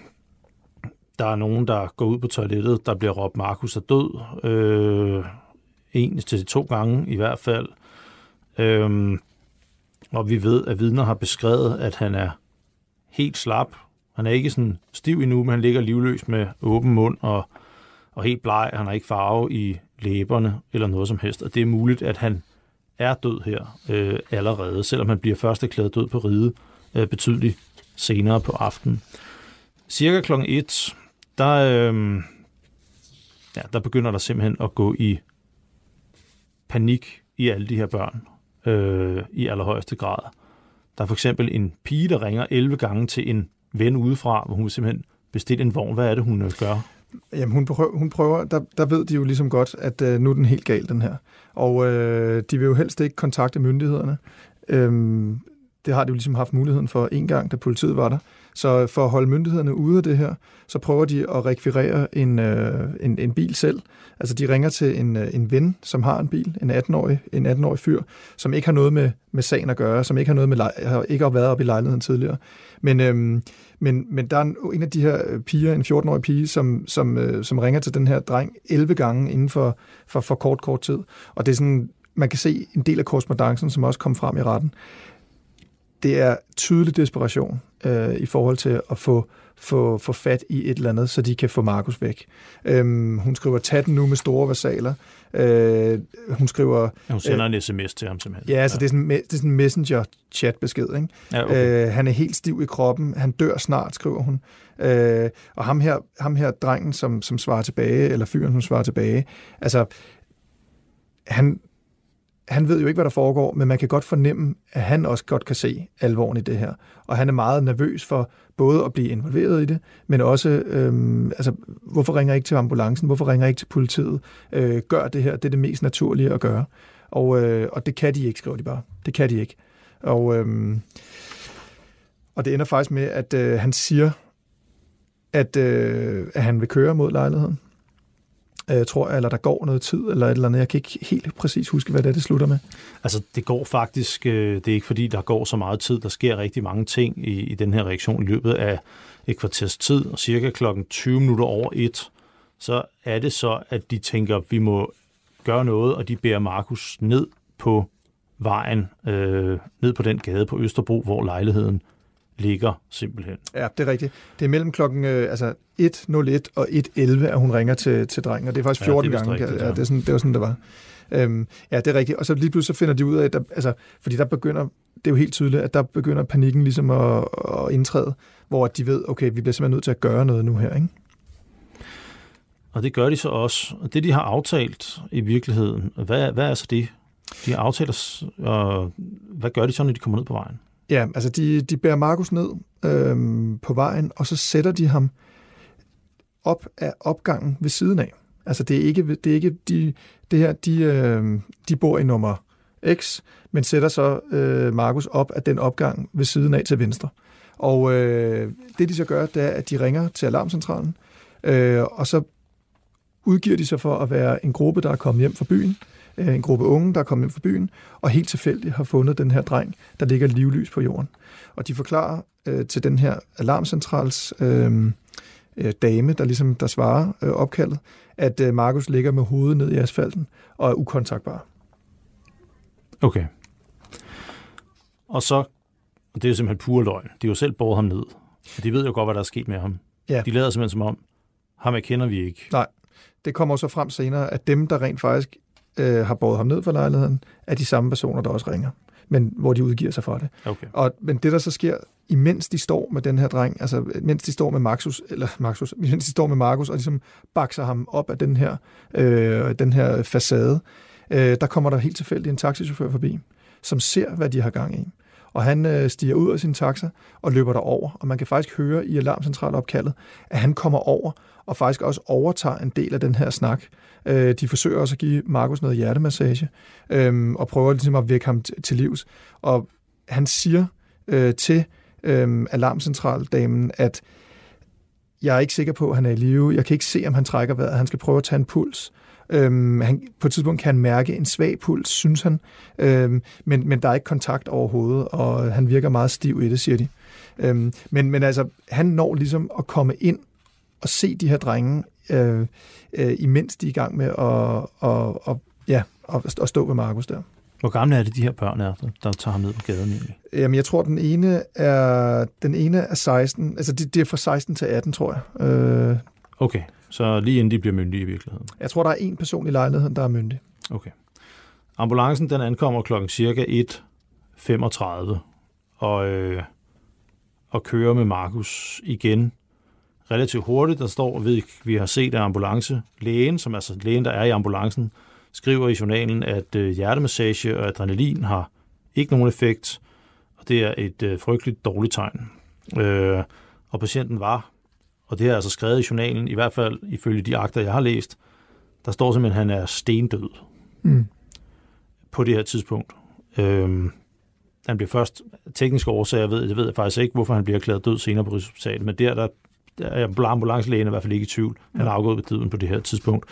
der er nogen, der går ud på toilettet, der bliver råbt, Markus er død. Øh, en til to gange i hvert fald. Øhm, og vi ved, at vidner har beskrevet, at han er helt slap. Han er ikke sådan stiv endnu, men han ligger livløs med åben mund og, og helt bleg. Han har ikke farve i læberne eller noget som helst. Og det er muligt, at han er død her øh, allerede, selvom han bliver først erklæret død på ride øh, betydeligt senere på aftenen. Cirka kl. 1, der, øh, ja, der begynder der simpelthen at gå i panik i alle de her børn øh, i allerhøjeste grad. Der er for eksempel en pige, der ringer 11 gange til en ven udefra, hvor hun simpelthen bestiller en vogn. Hvad er det, hun øh, gør? Jamen, hun prøver, hun prøver der, der ved de jo ligesom godt, at øh, nu er den helt gal, den her. Og øh, de vil jo helst ikke kontakte myndighederne. Øhm, det har de jo ligesom haft muligheden for en gang, da politiet var der. Så for at holde myndighederne ude af det her, så prøver de at rekvirere en, øh, en, en bil selv. Altså de ringer til en, øh, en ven, som har en bil, en 18-årig, en 18-årig fyr, som ikke har noget med, med sagen at gøre, som ikke har noget med har ikke har været oppe i lejligheden tidligere. Men, øhm, men, men der er en, en af de her øh, piger, en 14-årig pige, som, som, øh, som ringer til den her dreng 11 gange inden for, for, for kort, kort tid. Og det er sådan, man kan se en del af korrespondancen, som også kom frem i retten det er tydelig desperation øh, i forhold til at få, få, få fat i et eller andet, så de kan få Markus væk. Øhm, hun skriver, tag den nu med store versaler. Øh, hun skriver... Ja, hun sender øh, en sms til ham simpelthen. Ja, altså ja. det er sådan, det er sådan en messenger-chat-besked. Ikke? Ja, okay. øh, han er helt stiv i kroppen. Han dør snart, skriver hun. Øh, og ham her, ham her drengen, som, som svarer tilbage, eller fyren, som svarer tilbage, altså, han, han ved jo ikke, hvad der foregår, men man kan godt fornemme, at han også godt kan se alvoren i det her. Og han er meget nervøs for både at blive involveret i det, men også, øhm, altså, hvorfor ringer jeg ikke til ambulancen? Hvorfor ringer jeg ikke til politiet? Øh, gør det her, det er det mest naturlige at gøre. Og, øh, og det kan de ikke, skriver de bare. Det kan de ikke. Og, øhm, og det ender faktisk med, at øh, han siger, at, øh, at han vil køre mod lejligheden øh, tror jeg, eller der går noget tid, eller et eller andet. Jeg kan ikke helt præcis huske, hvad det er, det slutter med. Altså, det går faktisk, øh, det er ikke fordi, der går så meget tid. Der sker rigtig mange ting i, i den her reaktion i løbet af et kvarters tid, og cirka klokken 20 minutter over et, så er det så, at de tænker, vi må gøre noget, og de bærer Markus ned på vejen, øh, ned på den gade på Østerbro, hvor lejligheden ligger simpelthen. Ja, det er rigtigt. Det er mellem klokken øh, altså 1.01 og 1.11, at hun ringer til, til drengen, og det er faktisk 14 ja, gange. Rigtigt, ja. Ja, det, er sådan, det var sådan, det var. Øhm, ja, det er rigtigt. Og så lige pludselig så finder de ud af, at der, altså, fordi der begynder, det er jo helt tydeligt, at der begynder panikken ligesom at, at indtræde, hvor de ved, okay, vi bliver simpelthen nødt til at gøre noget nu her, ikke? Og det gør de så også. Og det, de har aftalt i virkeligheden, hvad, hvad er så det? De har aftalt, og hvad gør de så, når de kommer ned på vejen? Ja, altså de, de bærer Markus ned øhm, på vejen, og så sætter de ham op af opgangen ved siden af. Altså det er ikke, det er ikke de, det her, de, øh, de bor i nummer X, men sætter så øh, Markus op af den opgang ved siden af til venstre. Og øh, det de så gør, det er, at de ringer til alarmcentralen, øh, og så udgiver de sig for at være en gruppe, der er kommet hjem fra byen, øh, en gruppe unge, der er kommet hjem fra byen, og helt tilfældigt har fundet den her dreng, der ligger livlys på jorden. Og de forklarer øh, til den her alarmcentrals øh, øh, dame, der ligesom der svarer øh, opkaldet, at øh, Markus ligger med hovedet ned i asfalten og er ukontaktbar. Okay. Og så, og det er jo simpelthen pure løgn, de har jo selv båret ham ned. Og de ved jo godt, hvad der er sket med ham. Ja. De lader simpelthen som om, ham kender vi ikke. Nej, det kommer så frem senere, at dem, der rent faktisk øh, har båret ham ned fra lejligheden, er de samme personer, der også ringer. Men hvor de udgiver sig for det. Okay. Og, men det, der så sker, imens de står med den her dreng, altså mens de står med Maxus, eller Maxus, mens de står med Markus, og ligesom bakser ham op af den her, øh, den her facade, øh, der kommer der helt tilfældigt en taxichauffør forbi, som ser, hvad de har gang i. Og han øh, stiger ud af sin taxa og løber derover, og man kan faktisk høre i alarmcentralopkaldet, at han kommer over og faktisk også overtager en del af den her snak. Øh, de forsøger også at give Markus noget hjertemassage, øh, og prøver ligesom at vække ham t- til livs. Og han siger øh, til øh, alarmcentraldamen, at jeg er ikke sikker på, at han er i live. Jeg kan ikke se, om han trækker vejret. Han skal prøve at tage en puls. Øhm, han, på et tidspunkt kan han mærke en svag puls, synes han, øhm, men, men der er ikke kontakt overhovedet, og han virker meget stiv i det, siger de. Øhm, men, men altså, han når ligesom at komme ind og se de her drenge, øh, øh, imens de er i gang med at, og, og, ja, at, at stå ved Markus der. Hvor gamle er det, de her børn er, der, tager ham ned på gaden egentlig? Jamen, jeg tror, den ene er, den ene er 16, altså det, det er fra 16 til 18, tror jeg. Øh, Okay, så lige inden de bliver myndige i virkeligheden. jeg tror, der er en person i lejligheden, der er myndig. Okay. Ambulancen den ankommer klokken cirka 1.35 og, øh, og kører med Markus igen relativt hurtigt. Der står, ved vi har set, at ambulancelægen, som altså lægen, der er i ambulancen, skriver i journalen, at øh, hjertemassage og adrenalin har ikke nogen effekt, og det er et øh, frygteligt dårligt tegn. Øh, og patienten var, og det er altså skrevet i journalen, i hvert fald ifølge de akter, jeg har læst, der står simpelthen, at han er stendød Mm. på det her tidspunkt. Øhm, han bliver først tekniske årsager, ved, det ved jeg faktisk ikke, hvorfor han bliver erklæret død senere på Rigshospitalet, men der, der, der er ambulancelægen i hvert fald ikke i tvivl. Han er afgået ved døden på det her tidspunkt.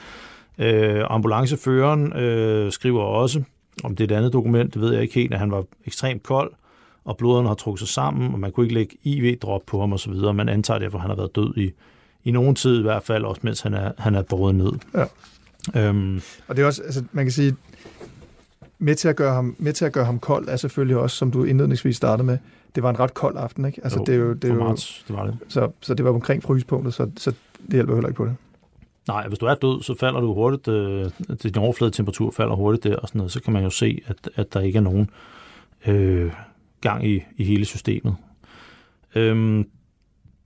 Øh, ambulanceføreren øh, skriver også, om det er et andet dokument, det ved jeg ikke helt, at han var ekstremt kold, og bloderne har trukket sig sammen, og man kunne ikke lægge IV-drop på ham osv. Man antager derfor, at han har været død i, i nogen tid i hvert fald, også mens han er, han er båret ned. Ja. Øhm, Og det er også, altså man kan sige, med til at gøre ham, med til at gøre ham kold er selvfølgelig også, som du indledningsvis startede med, det var en ret kold aften, ikke? Altså Jo, det er jo, det er jo marts, det var det. så, så det var omkring frysepunktet, så, så det hjælper heller ikke på det. Nej, hvis du er død, så falder du hurtigt, øh, din overfladetemperatur falder hurtigt der, og sådan noget, så kan man jo se, at, at der ikke er nogen øh, gang i, i hele systemet. Øhm,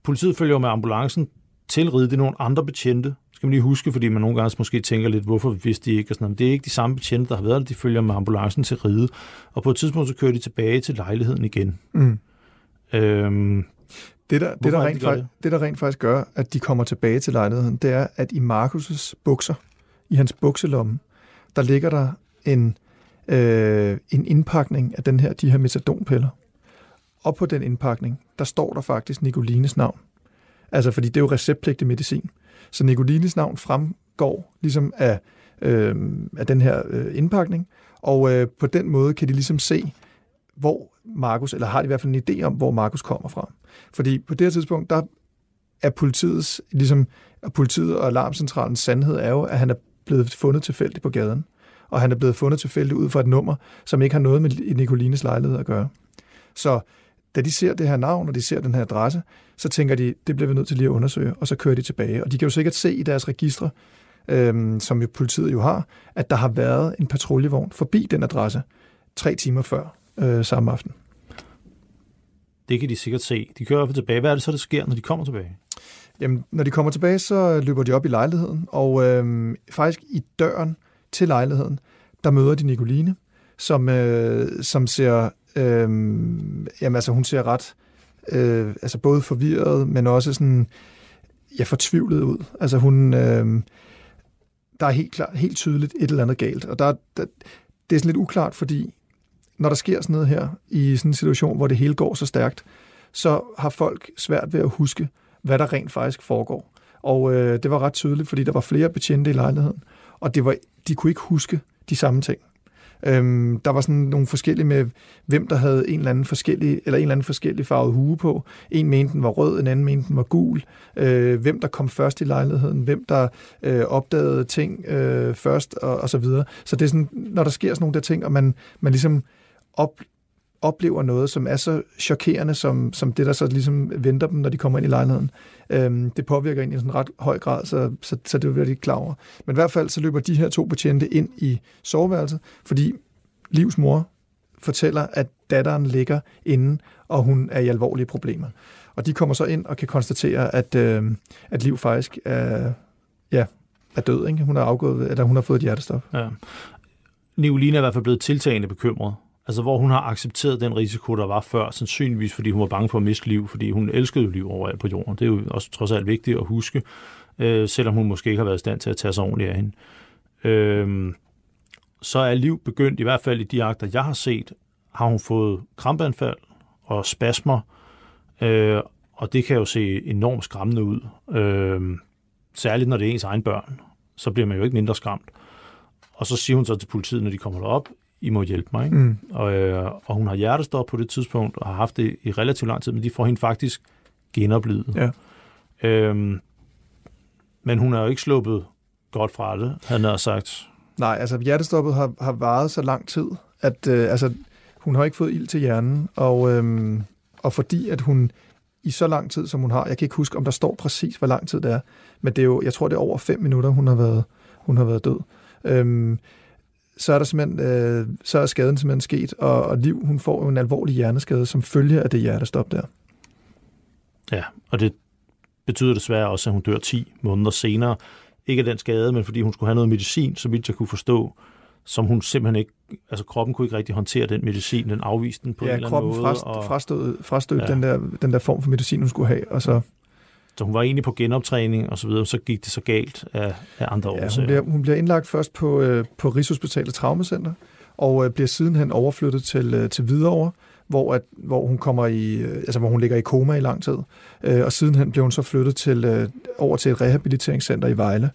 politiet følger med ambulancen til ride. Det er nogle andre betjente, skal man lige huske, fordi man nogle gange måske tænker lidt, hvorfor vidste de ikke, og sådan noget. Men det er ikke de samme betjente, der har været der. De følger med ambulancen til ride, og på et tidspunkt så kører de tilbage til lejligheden igen. Mm. Øhm, Det, der, det, der er det, rent de faktisk, det, der rent faktisk gør, at de kommer tilbage til lejligheden, det er, at i Markus' bukser, i hans bukselomme, der ligger der en, øh, en indpakning af den her, de her metadonpiller. Og på den indpakning, der står der faktisk Nicolines navn. Altså, fordi det er jo receptpligtig medicin. Så Nicolines navn fremgår ligesom af, øh, af den her øh, indpakning, og øh, på den måde kan de ligesom se, hvor Markus, eller har de i hvert fald en idé om, hvor Markus kommer fra. Fordi på det her tidspunkt, der er politiets, ligesom, og politiet og alarmcentralens sandhed er jo, at han er blevet fundet tilfældigt på gaden. Og han er blevet fundet tilfældigt ud fra et nummer, som ikke har noget med Nicolines lejlighed at gøre. Så da de ser det her navn, og de ser den her adresse, så tænker de, det bliver vi nødt til lige at undersøge, og så kører de tilbage. Og de kan jo sikkert se i deres registre, øhm, som jo politiet jo har, at der har været en patruljevogn forbi den adresse tre timer før øh, samme aften. det kan de sikkert se. De kører i hvert fald tilbage. Hvad er det så, der sker, når de kommer tilbage? Jamen, når de kommer tilbage, så løber de op i lejligheden, og øh, faktisk i døren til lejligheden, der møder de Nicoline, som, øh, som ser, Øhm, jamen altså hun ser ret, øh, altså både forvirret, men også sådan, ja, fortvivlet ud. Altså hun, øh, der er helt, klar, helt tydeligt et eller andet galt, og der, der, det er sådan lidt uklart, fordi når der sker sådan noget her, i sådan en situation, hvor det hele går så stærkt, så har folk svært ved at huske, hvad der rent faktisk foregår. Og øh, det var ret tydeligt, fordi der var flere betjente i lejligheden, og det var, de kunne ikke huske de samme ting. Øhm, der var sådan nogle forskellige med, hvem der havde en eller anden forskellig, eller en eller anden forskellig farvet hue på. En mente den var rød, en anden mente den var gul. Øh, hvem der kom først i lejligheden, hvem der øh, opdagede ting øh, først, og, og så videre. Så det er sådan, når der sker sådan nogle der ting, og man, man ligesom op, oplever noget, som er så chokerende, som, som det, der så ligesom venter dem, når de kommer ind i lejligheden. Øhm, det påvirker en i sådan ret høj grad, så, så, så det bliver de ikke klar over. Men i hvert fald så løber de her to betjente ind i soveværelset, fordi Livs mor fortæller, at datteren ligger inde, og hun er i alvorlige problemer. Og de kommer så ind og kan konstatere, at, øh, at Liv faktisk er, ja, er død. Ikke? Hun, er afgået, eller hun har fået et hjertestop. Ja. Nicoline er i hvert fald blevet tiltagende bekymret. Altså, hvor hun har accepteret den risiko, der var før, sandsynligvis fordi hun var bange for at miste liv, fordi hun elskede liv overalt på jorden. Det er jo også trods alt vigtigt at huske, øh, selvom hun måske ikke har været i stand til at tage sig ordentligt af hende. Øh, så er liv begyndt, i hvert fald i de akter, jeg har set, har hun fået krampeanfald og spasmer, øh, og det kan jo se enormt skræmmende ud. Øh, særligt når det er ens egen børn, så bliver man jo ikke mindre skræmt. Og så siger hun så til politiet, når de kommer derop, i må hjælpe mig. Ikke? Mm. Og, øh, og hun har hjertestop på det tidspunkt, og har haft det i relativt lang tid, men de får hende faktisk genoplevet. Ja. Øhm, men hun er jo ikke sluppet godt fra det, han har sagt. Nej, altså hjertestoppet har, har varet så lang tid, at øh, altså, hun har ikke fået ild til hjernen, og, øh, og fordi at hun i så lang tid, som hun har, jeg kan ikke huske, om der står præcis, hvor lang tid det er, men det er jo, jeg tror, det er over fem minutter, hun har været, hun har været død. Øh, så er, der simpelthen, øh, så er skaden simpelthen sket, og, og Liv, hun får jo en alvorlig hjerneskade, som følge af det hjertestop der. Ja, og det betyder desværre også, at hun dør 10 måneder senere. Ikke af den skade, men fordi hun skulle have noget medicin, så vidt jeg kunne forstå, som hun simpelthen ikke, altså kroppen kunne ikke rigtig håndtere den medicin, den afviste den på ja, en eller anden måde. Ja, kroppen frastød, frastød ja. den, der, den der form for medicin, hun skulle have, og så... Så hun var egentlig på genoptræning og så videre, så gik det så galt af, af andre ja, årsager. Hun bliver, hun bliver indlagt først på, øh, på Rigshospitalet Traumacenter, og øh, bliver sidenhen overflyttet til, øh, til Hvidovre, hvor, at, hvor hun kommer i, øh, altså hvor hun ligger i koma i lang tid. Øh, og sidenhen blev hun så flyttet til, øh, over til et rehabiliteringscenter i Vejle,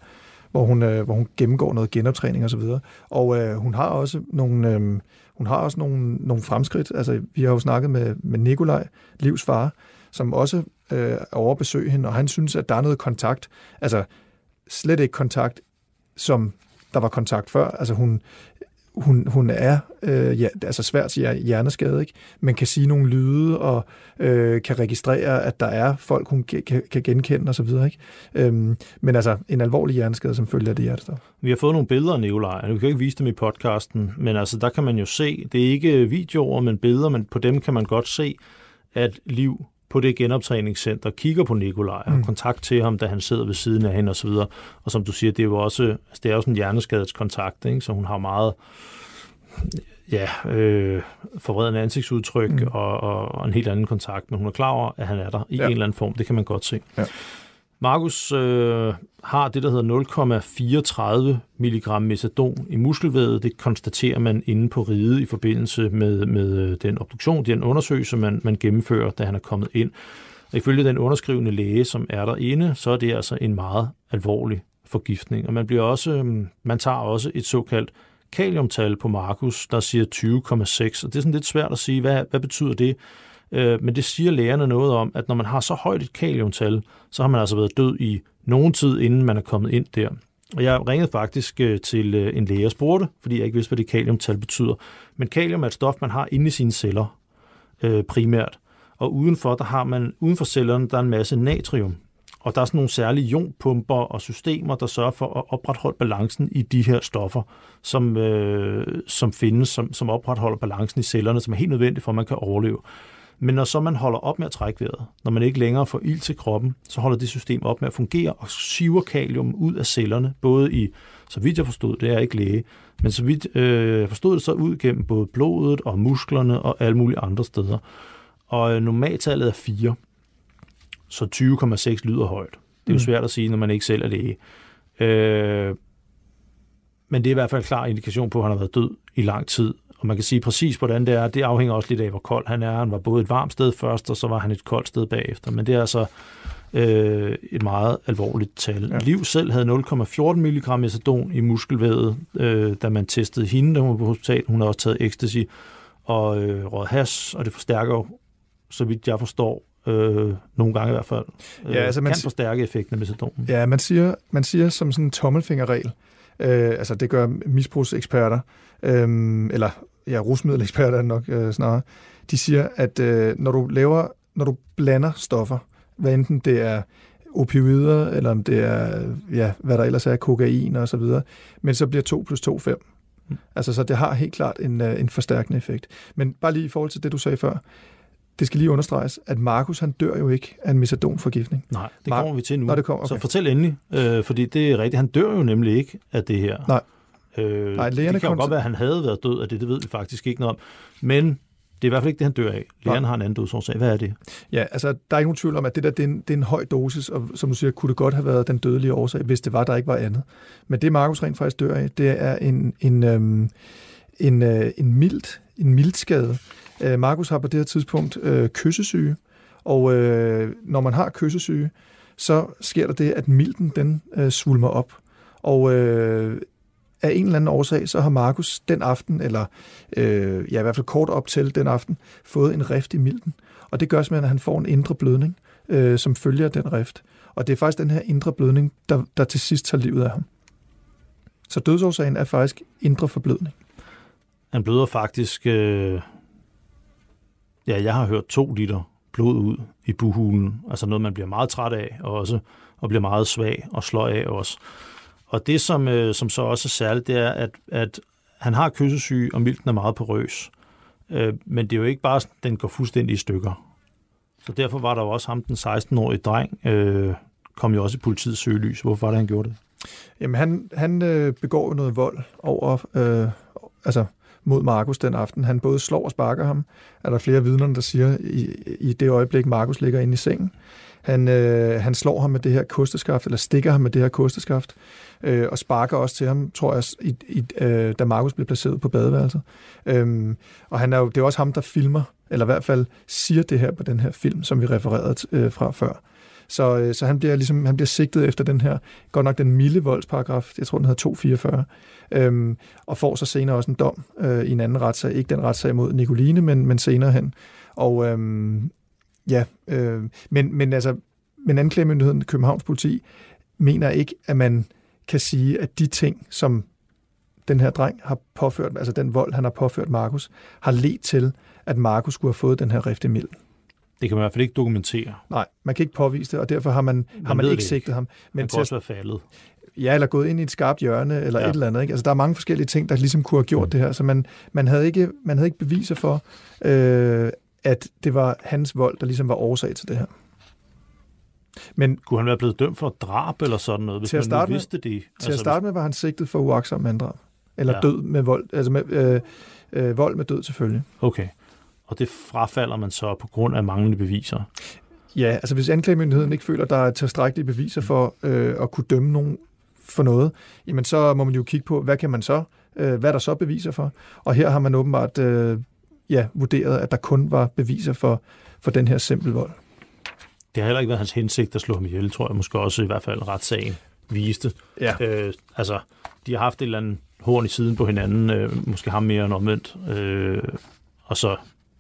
hvor hun, øh, hvor hun gennemgår noget genoptræning og så videre. Og øh, hun har også nogle, øh, hun har også nogle, nogle fremskridt. Altså, vi har jo snakket med, med Nikolaj, Livs far, som også øh, overbesøger hende, og han synes, at der er noget kontakt. Altså, slet ikke kontakt, som der var kontakt før. Altså, hun, hun, hun er øh, ja, altså svært til hjerneskade, ikke? men kan sige nogle lyde og øh, kan registrere, at der er folk, hun kan, kan genkende osv. Ikke? Øhm, men altså en alvorlig hjerneskade, som følger det hjertestop. Vi har fået nogle billeder af Nikolaj, vi kan ikke vise dem i podcasten, men altså der kan man jo se, det er ikke videoer, men billeder, men på dem kan man godt se, at Liv på det genoptræningscenter kigger på Nikolaj og mm. kontakt til ham, da han sidder ved siden af hende osv. Og, og som du siger, det er jo også, altså, det er også en hjerneskadets kontakt, ikke? så hun har meget ja, øh, forvredende ansigtsudtryk mm. og, og, og en helt anden kontakt, men hun er klar over, at han er der i ja. en eller anden form. Det kan man godt se. Ja. Markus øh, har det, der hedder 0,34 mg metadon i muskelvævet. Det konstaterer man inde på ride i forbindelse med, med øh, den obduktion, den undersøgelse, man, man gennemfører, da han er kommet ind. Og ifølge den underskrivende læge, som er derinde, så er det altså en meget alvorlig forgiftning. Og man, bliver også, øh, man tager også et såkaldt kaliumtal på Markus, der siger 20,6, og det er sådan lidt svært at sige, hvad, hvad betyder det? Øh, men det siger lægerne noget om, at når man har så højt et kaliumtal, så har man altså været død i nogen tid, inden man er kommet ind der. Og jeg ringede faktisk øh, til øh, en læge og spurgte, fordi jeg ikke vidste, hvad det kaliumtal betyder. Men kalium er et stof, man har inde i sine celler øh, primært. Og udenfor, der har man, uden for cellerne, der er en masse natrium. Og der er sådan nogle særlige ionpumper og systemer, der sørger for at opretholde balancen i de her stoffer, som, øh, som findes, som, som opretholder balancen i cellerne, som er helt nødvendigt for, at man kan overleve. Men når så man holder op med at trække vejret, når man ikke længere får ild til kroppen, så holder det system op med at fungere og siver kalium ud af cellerne, både i, så vidt jeg forstod, det er ikke læge, men så vidt øh, jeg forstod det så ud gennem både blodet og musklerne og alle mulige andre steder. Og øh, normaltallet er 4, så 20,6 lyder højt. Det er jo mm. svært at sige, når man ikke selv er læge. Øh, men det er i hvert fald en klar indikation på, at han har været død i lang tid. Og man kan sige præcis, hvordan det er. Det afhænger også lidt af, hvor kold han er. Han var både et varmt sted først, og så var han et koldt sted bagefter. Men det er altså øh, et meget alvorligt tal. Ja. Liv selv havde 0,14 mg metadon i muskelvævet, øh, da man testede hende, da hun var på hospital. Hun har også taget ecstasy og øh, røget has, og det forstærker så vidt jeg forstår, øh, nogle gange i hvert fald, øh, Ja, altså, man kan forstærke effekten af metadon. Ja, man siger, man siger som sådan en tommelfingerregel, øh, altså det gør misbrugseksperter, øh, eller ja, rusmiddeleksperter er nok øh, snarere, de siger, at øh, når du laver, når du blander stoffer, hvad enten det er opioider, eller om det er, ja, hvad der ellers er, kokain og så videre, men så bliver 2 plus 2 5. Mm. Altså, så det har helt klart en, øh, en forstærkende effekt. Men bare lige i forhold til det, du sagde før, det skal lige understreges, at Markus han dør jo ikke af en metadonforgiftning. Nej, det Mark- kommer vi til nu. Nå, det kommer, okay. Så fortæl endelig, øh, fordi det er rigtigt. Han dør jo nemlig ikke af det her. Nej. Øh, Nej, det kan jo godt være, at han havde været død af det. Det ved vi faktisk ikke noget om. Men det er i hvert fald ikke det, han dør af. Lægerne Nej. har en anden dødsårsag. Hvad er det? Ja, altså der er ikke nogen tvivl om, at det der det er, en, det er en høj dosis, og som du siger, kunne det godt have været den dødelige årsag, hvis det var, der ikke var andet. Men det Markus rent faktisk dør af, det er en, en, øhm, en, øh, en, mild, en mild skade. Øh, Markus har på det her tidspunkt øh, kyssesyge, og øh, når man har kyssesyge, så sker der det, at milten den øh, svulmer op. Og øh, af en eller anden årsag, så har Markus den aften, eller øh, ja, i hvert fald kort op til den aften, fået en rift i milten. Og det gør simpelthen, at han får en indre blødning, øh, som følger den rift. Og det er faktisk den her indre blødning, der, der til sidst tager livet af ham. Så dødsårsagen er faktisk indre forblødning. Han bløder faktisk... Øh, ja, jeg har hørt to liter blod ud i buhulen. Altså noget, man bliver meget træt af, og også og bliver meget svag og slår af også. Og det, som, øh, som så også er særligt, det er, at, at han har kyssesyge, og milten er meget porøs. Øh, men det er jo ikke bare, at den går fuldstændig i stykker. Så derfor var der jo også ham, den 16-årige dreng, øh, kom jo også i politiets søgelys. Hvorfor var det, han gjorde det? Jamen, han, han øh, begår jo noget vold over, øh, altså mod Markus den aften. Han både slår og sparker ham, er der flere vidner, der siger, i, i det øjeblik, Markus ligger inde i sengen. Han, øh, han slår ham med det her kosteskaft, eller stikker ham med det her kosteskaft, øh, og sparker også til ham, tror jeg, i, i, øh, da Markus blev placeret på badeværelset. Øhm, og han er jo, det er også ham, der filmer, eller i hvert fald siger det her på den her film, som vi refererede øh, fra før. Så, øh, så han, bliver ligesom, han bliver sigtet efter den her, godt nok den milde voldsparagraf, jeg tror den hedder 244, øhm, og får så senere også en dom øh, i en anden retssag, ikke den retssag mod Nicoline, men, men senere hen. Og øhm, ja, øh, men, men altså, men anklagemyndigheden, Københavns politi, mener ikke, at man kan sige, at de ting, som den her dreng har påført, altså den vold, han har påført Markus, har ledt til, at Markus skulle have fået den her rift i milden. Det kan man i hvert fald ikke dokumentere. Nej, man kan ikke påvise det, og derfor har man, har man ikke sigtet ham. Men han kan også være faldet. ja, eller gået ind i et skarpt hjørne, eller. Ja. et eller andet. Ikke? Altså, der er mange forskellige ting, der ligesom kunne have gjort Mm. det her, så man, man, havde ikke, man havde ikke beviser for, øh, at det var hans vold, der ligesom var årsag til det her. Men Kunne han være blevet dømt for drab eller sådan noget, hvis Til at man starte nu med- vidste det? til altså, at starte med var han sigtet for uagtsom manddrab. Eller. Ja. død med vold, altså med, øh, øh, vold med død til følge. Okay. Og det frafalder man så på grund af manglende beviser. Ja, altså hvis anklagemyndigheden ikke føler, at der er tilstrækkelige beviser for øh, at kunne dømme nogen for noget, jamen så må man jo kigge på, hvad kan man så, øh, hvad er der så beviser for? Og her har man åbenbart øh, ja, vurderet, at der kun var beviser for, for den her simpel vold. Det har heller ikke været hans hensigt at slå ham ihjel, tror jeg måske også i hvert fald retssagen viste. Ja. Øh, altså, de har haft et eller andet horn i siden på hinanden, øh, måske ham mere end omvendt, øh, og så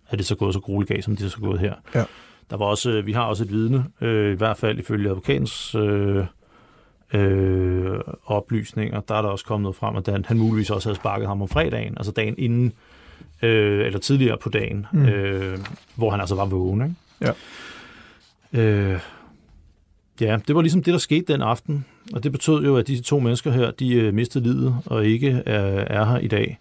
er det så gået så grueligt galt, som det er så gået her. Ja. Der var også, øh, vi har også et vidne, øh, i hvert fald ifølge advokatens øh, øh, oplysninger, der er der også kommet noget frem, at han, han muligvis også havde sparket ham om fredagen, altså dagen inden, øh, eller tidligere på dagen, Mm. øh, hvor han altså var vågen. Ikke? Ja. Øh, ja, det var ligesom det, der skete den aften, og det betød jo, at disse to mennesker her, de øh, mistede livet og ikke er, er her i dag.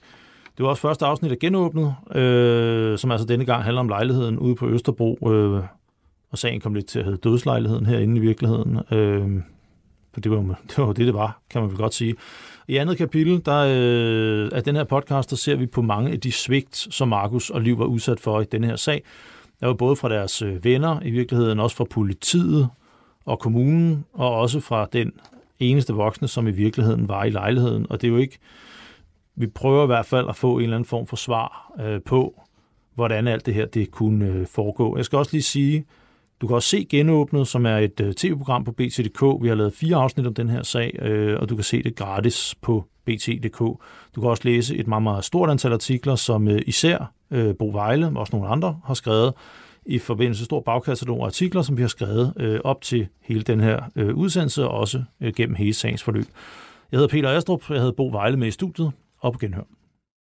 Det var også første afsnit af Genåbnet, øh, som altså denne gang handler om lejligheden ude på Østerbro, øh, og sagen kom lidt til at hedde dødslejligheden herinde i virkeligheden. Øh, for det var, jo- det var det, det var, kan man vel godt sige. I andet kapitel der, øh, af den her podcast, der ser vi på mange af de svigt, som Markus og Liv var udsat for i denne her sag. Der var både fra deres øh, venner, i virkeligheden også fra politiet og kommunen, og også fra den eneste voksne, som i virkeligheden var i lejligheden. Og det er jo ikke... Vi prøver i hvert fald at få en eller anden form for svar øh, på, hvordan alt det her det kunne øh, foregå. Jeg skal også lige sige, du kan også se Genåbnet, som er et øh, tv-program på BT.dk. Vi har lavet fire afsnit om den her sag, øh, og du kan se det gratis på BT.dk. Du kan også læse et meget, meget stort antal artikler, som øh, især Bo Vejle, og også nogle andre, har skrevet i forbindelse med stor bagkatalog af artikler, som vi har skrevet op til hele den her udsendelse, og også gennem hele sagens forløb. Jeg hedder Peter Astrup, jeg havde Bo Vejle med i studiet, og på genhør.